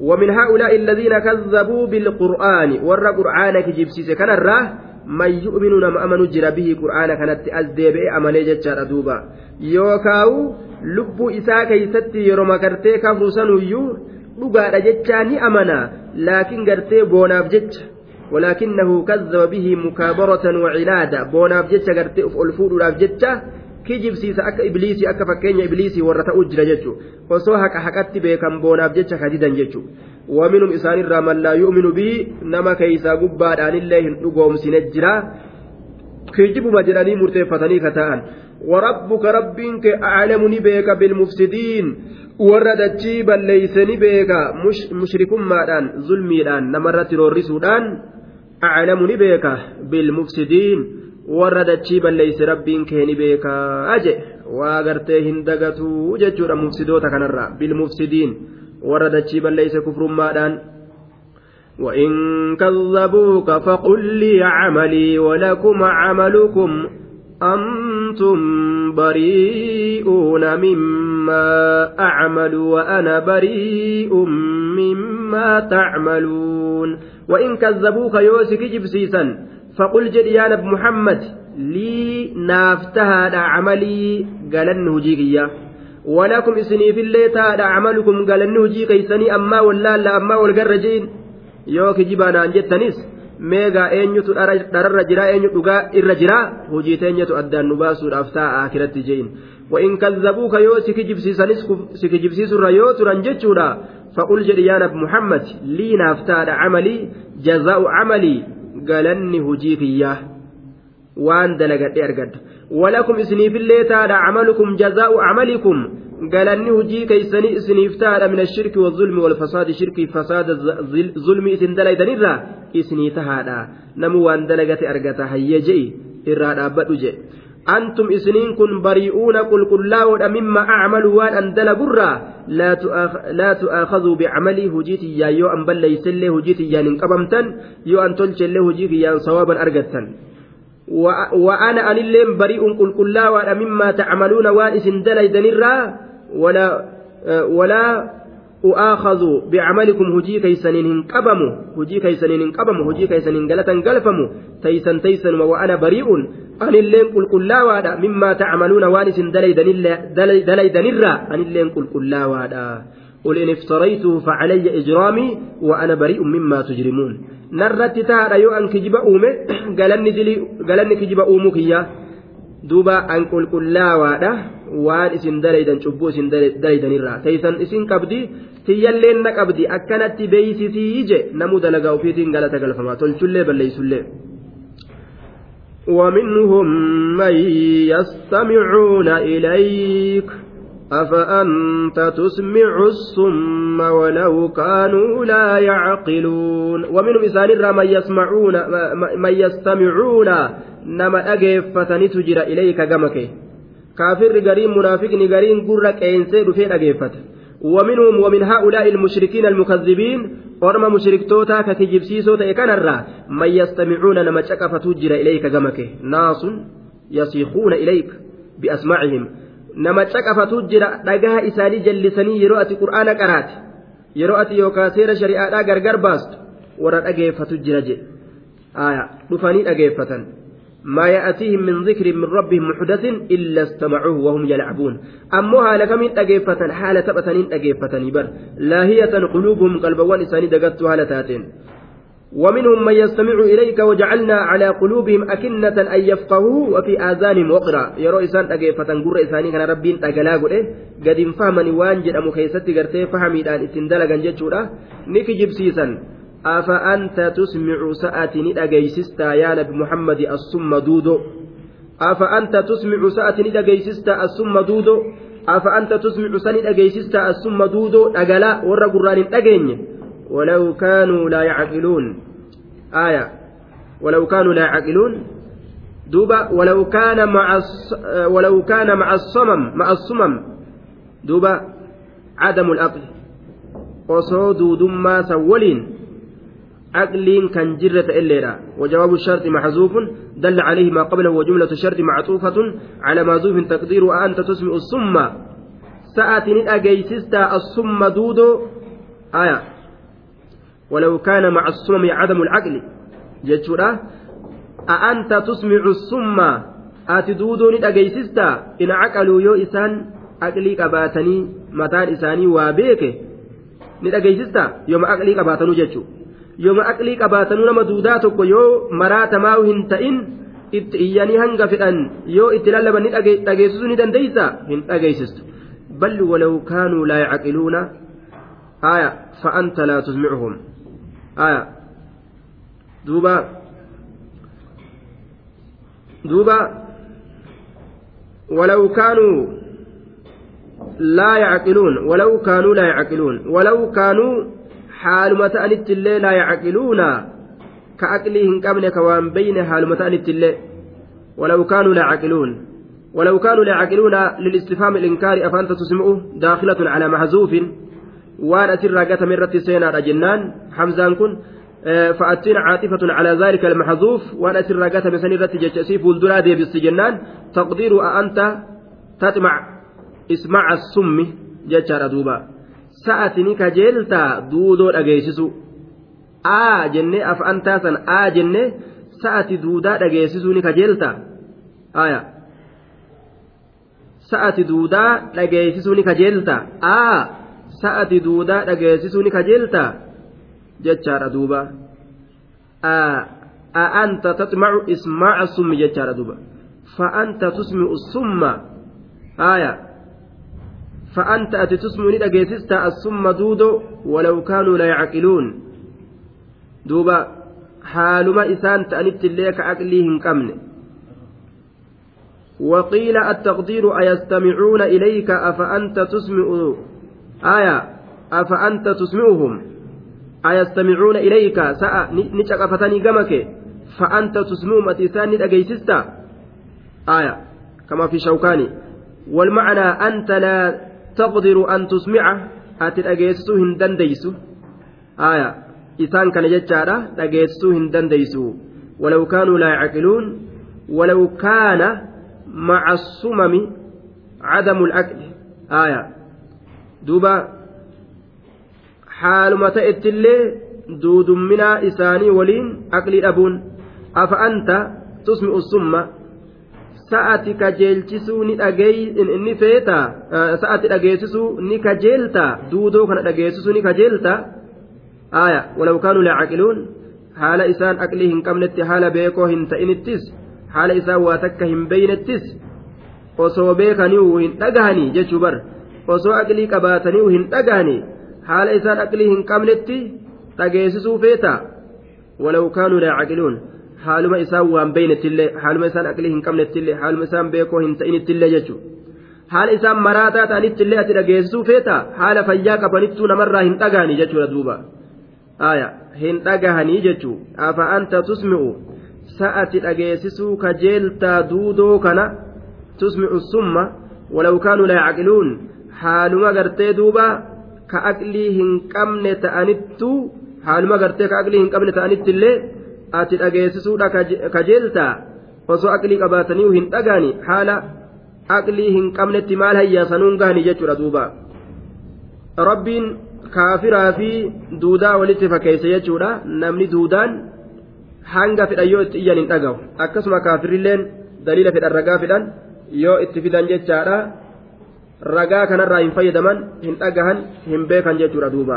ومن هؤلاء الذين كذبوا بالقرآن. ور قرآن كجبسيس كان الراه من يؤمن نما أمن جر به قرآن كانت أزدي بي أمن جتشار دوبا يوكاو لب إسا كيستي يرمى كرتي كفر سنويو dhugaadha jechaa ni amana laakiin gartee boonaaf jecha. ولكنه كذب به مكابرة وعنادا بوناف جتشا غرتي اف الفودوداف جتشا kijibsiisa akka ibliisii akka fakkeenya ibliisii warra ta'uu jira jechuun osoo haqa haqatti beekan boonaaf jecha kadidan jechuun waminum isaanirraa man laa yu'minu bii nama keeysaa gubbaadhaanillee hin dhugoomsine jira kijibuma jedhanii murteeffatanii ka ta'an وربك ربك أعلم نبيك بالمفسدين warra dachii balleeyse ni beeka mushrikummaadhaan zulmiidhaan namarratti roorrisuudhaan aclamu ni beeka bilmufsidiin warra dachii balleeyse rabbiin kee ni beekaa je waa gartee hin dagatuu jechuudha mufsidoota kanarraa bilmufsidiin warra dachii balleeyse kufrummaadhaan وإن كذبوك فقل لي عملي ولكم عملكم أنتم بريئون مما أعمل وأنا بريء مما تعملون وإن كذبوك يوسك جبسيسا فقل جد يا نبي محمد لي نافتها عملي قالن هجيكيا ولكم إسني في الليل عملكم قالن هجيكيسني أما ولا لا أما والقرجين. يوك جبانا جتنس meegaa eenyutu dhararra jira eenyu dhugaa irra jira hojii teenyatu addaan nu baasuudhaaf ta'a akiratti je'in وإن كذبوك يو سكجبسيسر يو تران جتشورا فقل جري يا نبي محمد لي نافتاد عملي جزاء عملي. هجيك إياه وان دلقت أرقد ولكم إسني في الليل عملكم جزاء عملكم galanni hujii keeysanii isiniif tahaadha min ashirki wazulmi walfasaadi shirkii fasaada zulmi isin dalaydanirraa isinii tahaadha namu waan dalagate argata hayye je'i irraa dhaabbadhu je antum isiniin kun bari'uuna qulqullaa'oodha mimma acmalu waan an dalagurraa laa tu'aakhaduu bicamalii hujii tiyyaan yoo an balleeysellee hujii tiyyaan hin qabamtan yoo an tolchellee hujii kiyyaan sawaaban argattan وأنا أن اللين بريء قل قل لا مما تعملون وان إسن دليدنرا ولا ولا أؤاخذ بعملكم هجي كيسنين قبموا هجي كيسنين قبموا هجي كيسنين قلة قلفموا تيسن تيسن وأنا بريء. أن اللين قل قل لا وادا مما تعملون وانس دليدنرا أن اللين قل قل لا وادا. قل إن افتريته فعلي إجرامي وأنا بريء مما تجرمون. نرت تارا يو أن كجب أومي. قالني كجب أومك duuba an qulqullaawaadha waan isin dalaydan cubbuu isin dalaydanirraa teeysan isin qabdi tiyyalleen na qabdi akkanatti beeysisii je namu dalagaa ufiitiin galata galfama tolchullee balleeysullee ومنهم من يستمعون إليك أفأنت تسمع الصم ولو كانوا لا يعقلون ومنهم إسان من يسمعون من يستمعون dhageeffatanitu jira ilayka gama kee kaafirri gariin munaafiqni gariin gurra qeensee dhufee dhageeffata. ومنهم ومن هؤلاء المشركين المكذبين ورم مشركتوتا كتجبسيسو تيكنرا من يستمعون نما تشكفتوجر إليك جمك ناس يصيخون إليك بأسماعهم نما تشكفتوجر دقاها إساني جلسني يروأتي قرآن قرات يروأتي يوكاسير شريعة غرغر باست ورا دقيفتوجر جي آية دفاني دقيفتن ما يأتيهم من ذكر من ربهم محدث إلا استمعوه وهم يلعبون. أمها لك من أجيفة حالة تبتنين أجيفة بر لاهية قلوبهم قلبوان إساني دقت هالتاتين ومنهم من يستمع إليك وجعلنا على قلوبهم أكنة أن يفقهوا وفي آذانهم وقرا. يرو إسان أجيفة قر إساني كان ربين تقلاقوا إيه قد فهمني وانجد أمو كيستي قرتي فهمي الآن إسندلقا جتشورا نكي جبسيسا أفأنت تسمع سأتني أجيسستا يا نبي محمد الصم دودو؟ أفأنت تسمع سأتني أجيسستا الصم دودو؟ أفأنت تسمع سني أجيسستا الصم دودو؟ أجلا ورا قرآن أجين ولو كانوا لا يعقلون. آية. ولو كانوا لا يعقلون. دوبا. ولو كان مع. ولو كان مع الصمم مع الصمم. دوبا. عدم العقل. وصو دودما سولين. عقل كان جرة إليرا وجواب الشرط محذوف دل عليه ما قبله وجملة الشرط معطوفة على مازوف تقدير أنت تسمع الصم سأتني أجيسستا الصم دودو آية. ولو كان مع الصمم عدم العقل. جتشورا. أأنت تسمع الصم dhageeysista in caqaluu yoo isaan aqlii qabaatanii mataan isaanii waa beeke ni dhageeysista yooma aqlii qabaatanuu jechuu yooma aqlii qabaatanuu nama duudaa tokko yoo maraatamaa hin ta'in itti iyyanii hanga fedhan yoo itti lallaban ni dhageessisuu ni dandeeysa hin dhageeysistu bal walaw kaanuu laa yacaqiluuna aya fa anta laa tusmicuhum aya duuba duuba ولو كانوا لا يعقلون ولو كانوا لا يعقلون ولو كانوا حالمة أنت اللي لا يعقلون كأكلهم قبل كوان بين حالمة أنت اللي ولو كانوا لا يعقلون ولو كانوا لا يعقلون للاستفهام الإنكار أفأنت تسمعه داخلة على محذوف وأنا ترى من رت سينا جنان حمزان كن فأتينا عاطفة على ذلك المحذوف وأنا سرقت بسنيرة جتشي فولدرا بالسجنان تقدير أنت تطمع اسمع السم جتشار دوبا سأتني كجيلتا دودو أجيسسو آ جنة أفأنتا سن آ جنة سأتي دودا أجيسسوني كجيلتا آية sa'ati duudaa dhageessisuu ni kajeelta aa sa'ati duudaa dhageessisuu ni kajeelta jechaadha duuba a'anta tatmacu ismaaca summi jechaadha duuba fa'anta tusmi'u summa haaya فأنت أتي تسمعني أجيسست السم دودو ولو كانوا لا يعقلون. دوبا حالما إسان تأنت الليك عقليهم كمن وقيل التقدير أيستمعون إليك أفأنت تسمع آية أفأنت تسمعهم. ni caqafatanii gama kee fa'anta tusmi'um ati isaan ni dhageeysista aya kama fi shawkaani والمعنى أنت لا تقدر أن أتي dhageessisuu hin dandeeysu aya isaan kana jechaadha dhageessisuu hin dandeeysu ولو كانوا لا يعقلون ولو كان مع السمم عدم الأكل آية دوبا haaluma ta'ettillee duudumminaa isaanii waliin aqlii dhabuun afa anta tusmi'u summa sa'ati kajeelchisuu ni ni feetaa sa'ati dhageessisuu ni kajeeltaa duudoo kana dhageessisuu ni kajeeltaa aaya walaw kaanuu laa caqiluun haala isaan aqlii hin qabnetti haala beekoo hin ta'inittis haala isaan waa takka hin beeynettis osoo beekaniihu hin dhagahanii jechuu bar osoo aqlii qabaataniihu hin dhagahanii haala isaan aqlii hin qabnetti dhageessisuu feeta walaw kaanuu laa caqiluun haaluma isaan waan beeynettillee haaluma isaan aqlii hin qabnettillee haaluma isaan beekoo hin ta'inittillee jechuudha. Haala isaan maraataa ta'anittillee ati dhageessisuu feeta haala fayyaa qabanittuu namarraa hin dhagahanii jechuudha duuba. Aya hin dhagahanii jechuu afa anta tusmi'u? Sa'ati dhageessisuu kajeeltaa duudoo kana? Tusmi'u summa? Walaw kaanuu laa caqiluun haaluma gartee duuba ka aqlii hin qabne ta'anittu haaluma gartee ka aqlii hin qabne ta'anitti illee ati dhageessisuudha kajeeltaa osoo aqlii qabaatanii hin dhagaani haala aqlii hin qabnetti maal hayyaasanuun gahanii jechuudha duuba. Rabbiin kaafiraa fi duudaa walitti fakkeessa jechuudha. Namni duudaan hanga fedhan yoo itti iyyan hin dhagahu akkasuma kaafirilleen daliila fedhan ragaa fedhan yoo itti fidan jechaadha. ragaa kanarraa hin fayyadaman hin dhagahan hin beekan jechuudha duuba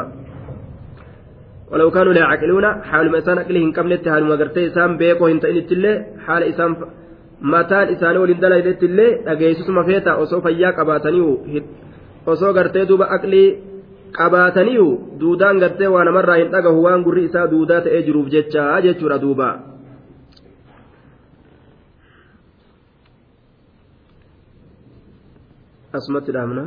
ولو كانوا لا يعقلون حال ما إسان أكلهم قبلت حال ما قرتي إسان بيكو هنت إن التلي حال إسان متان إسان ولين دلا إذا التلي أجيسوس ما فيتا أصو فياك أباتنيو أصو قرتي دوبا أكلي qabaataniiyu duudaan gartee waan namarraa hin dhagahu waan gurri isaa duudaa ta'ee jiruuf jecha jechuudha duuba asumatti dhaabna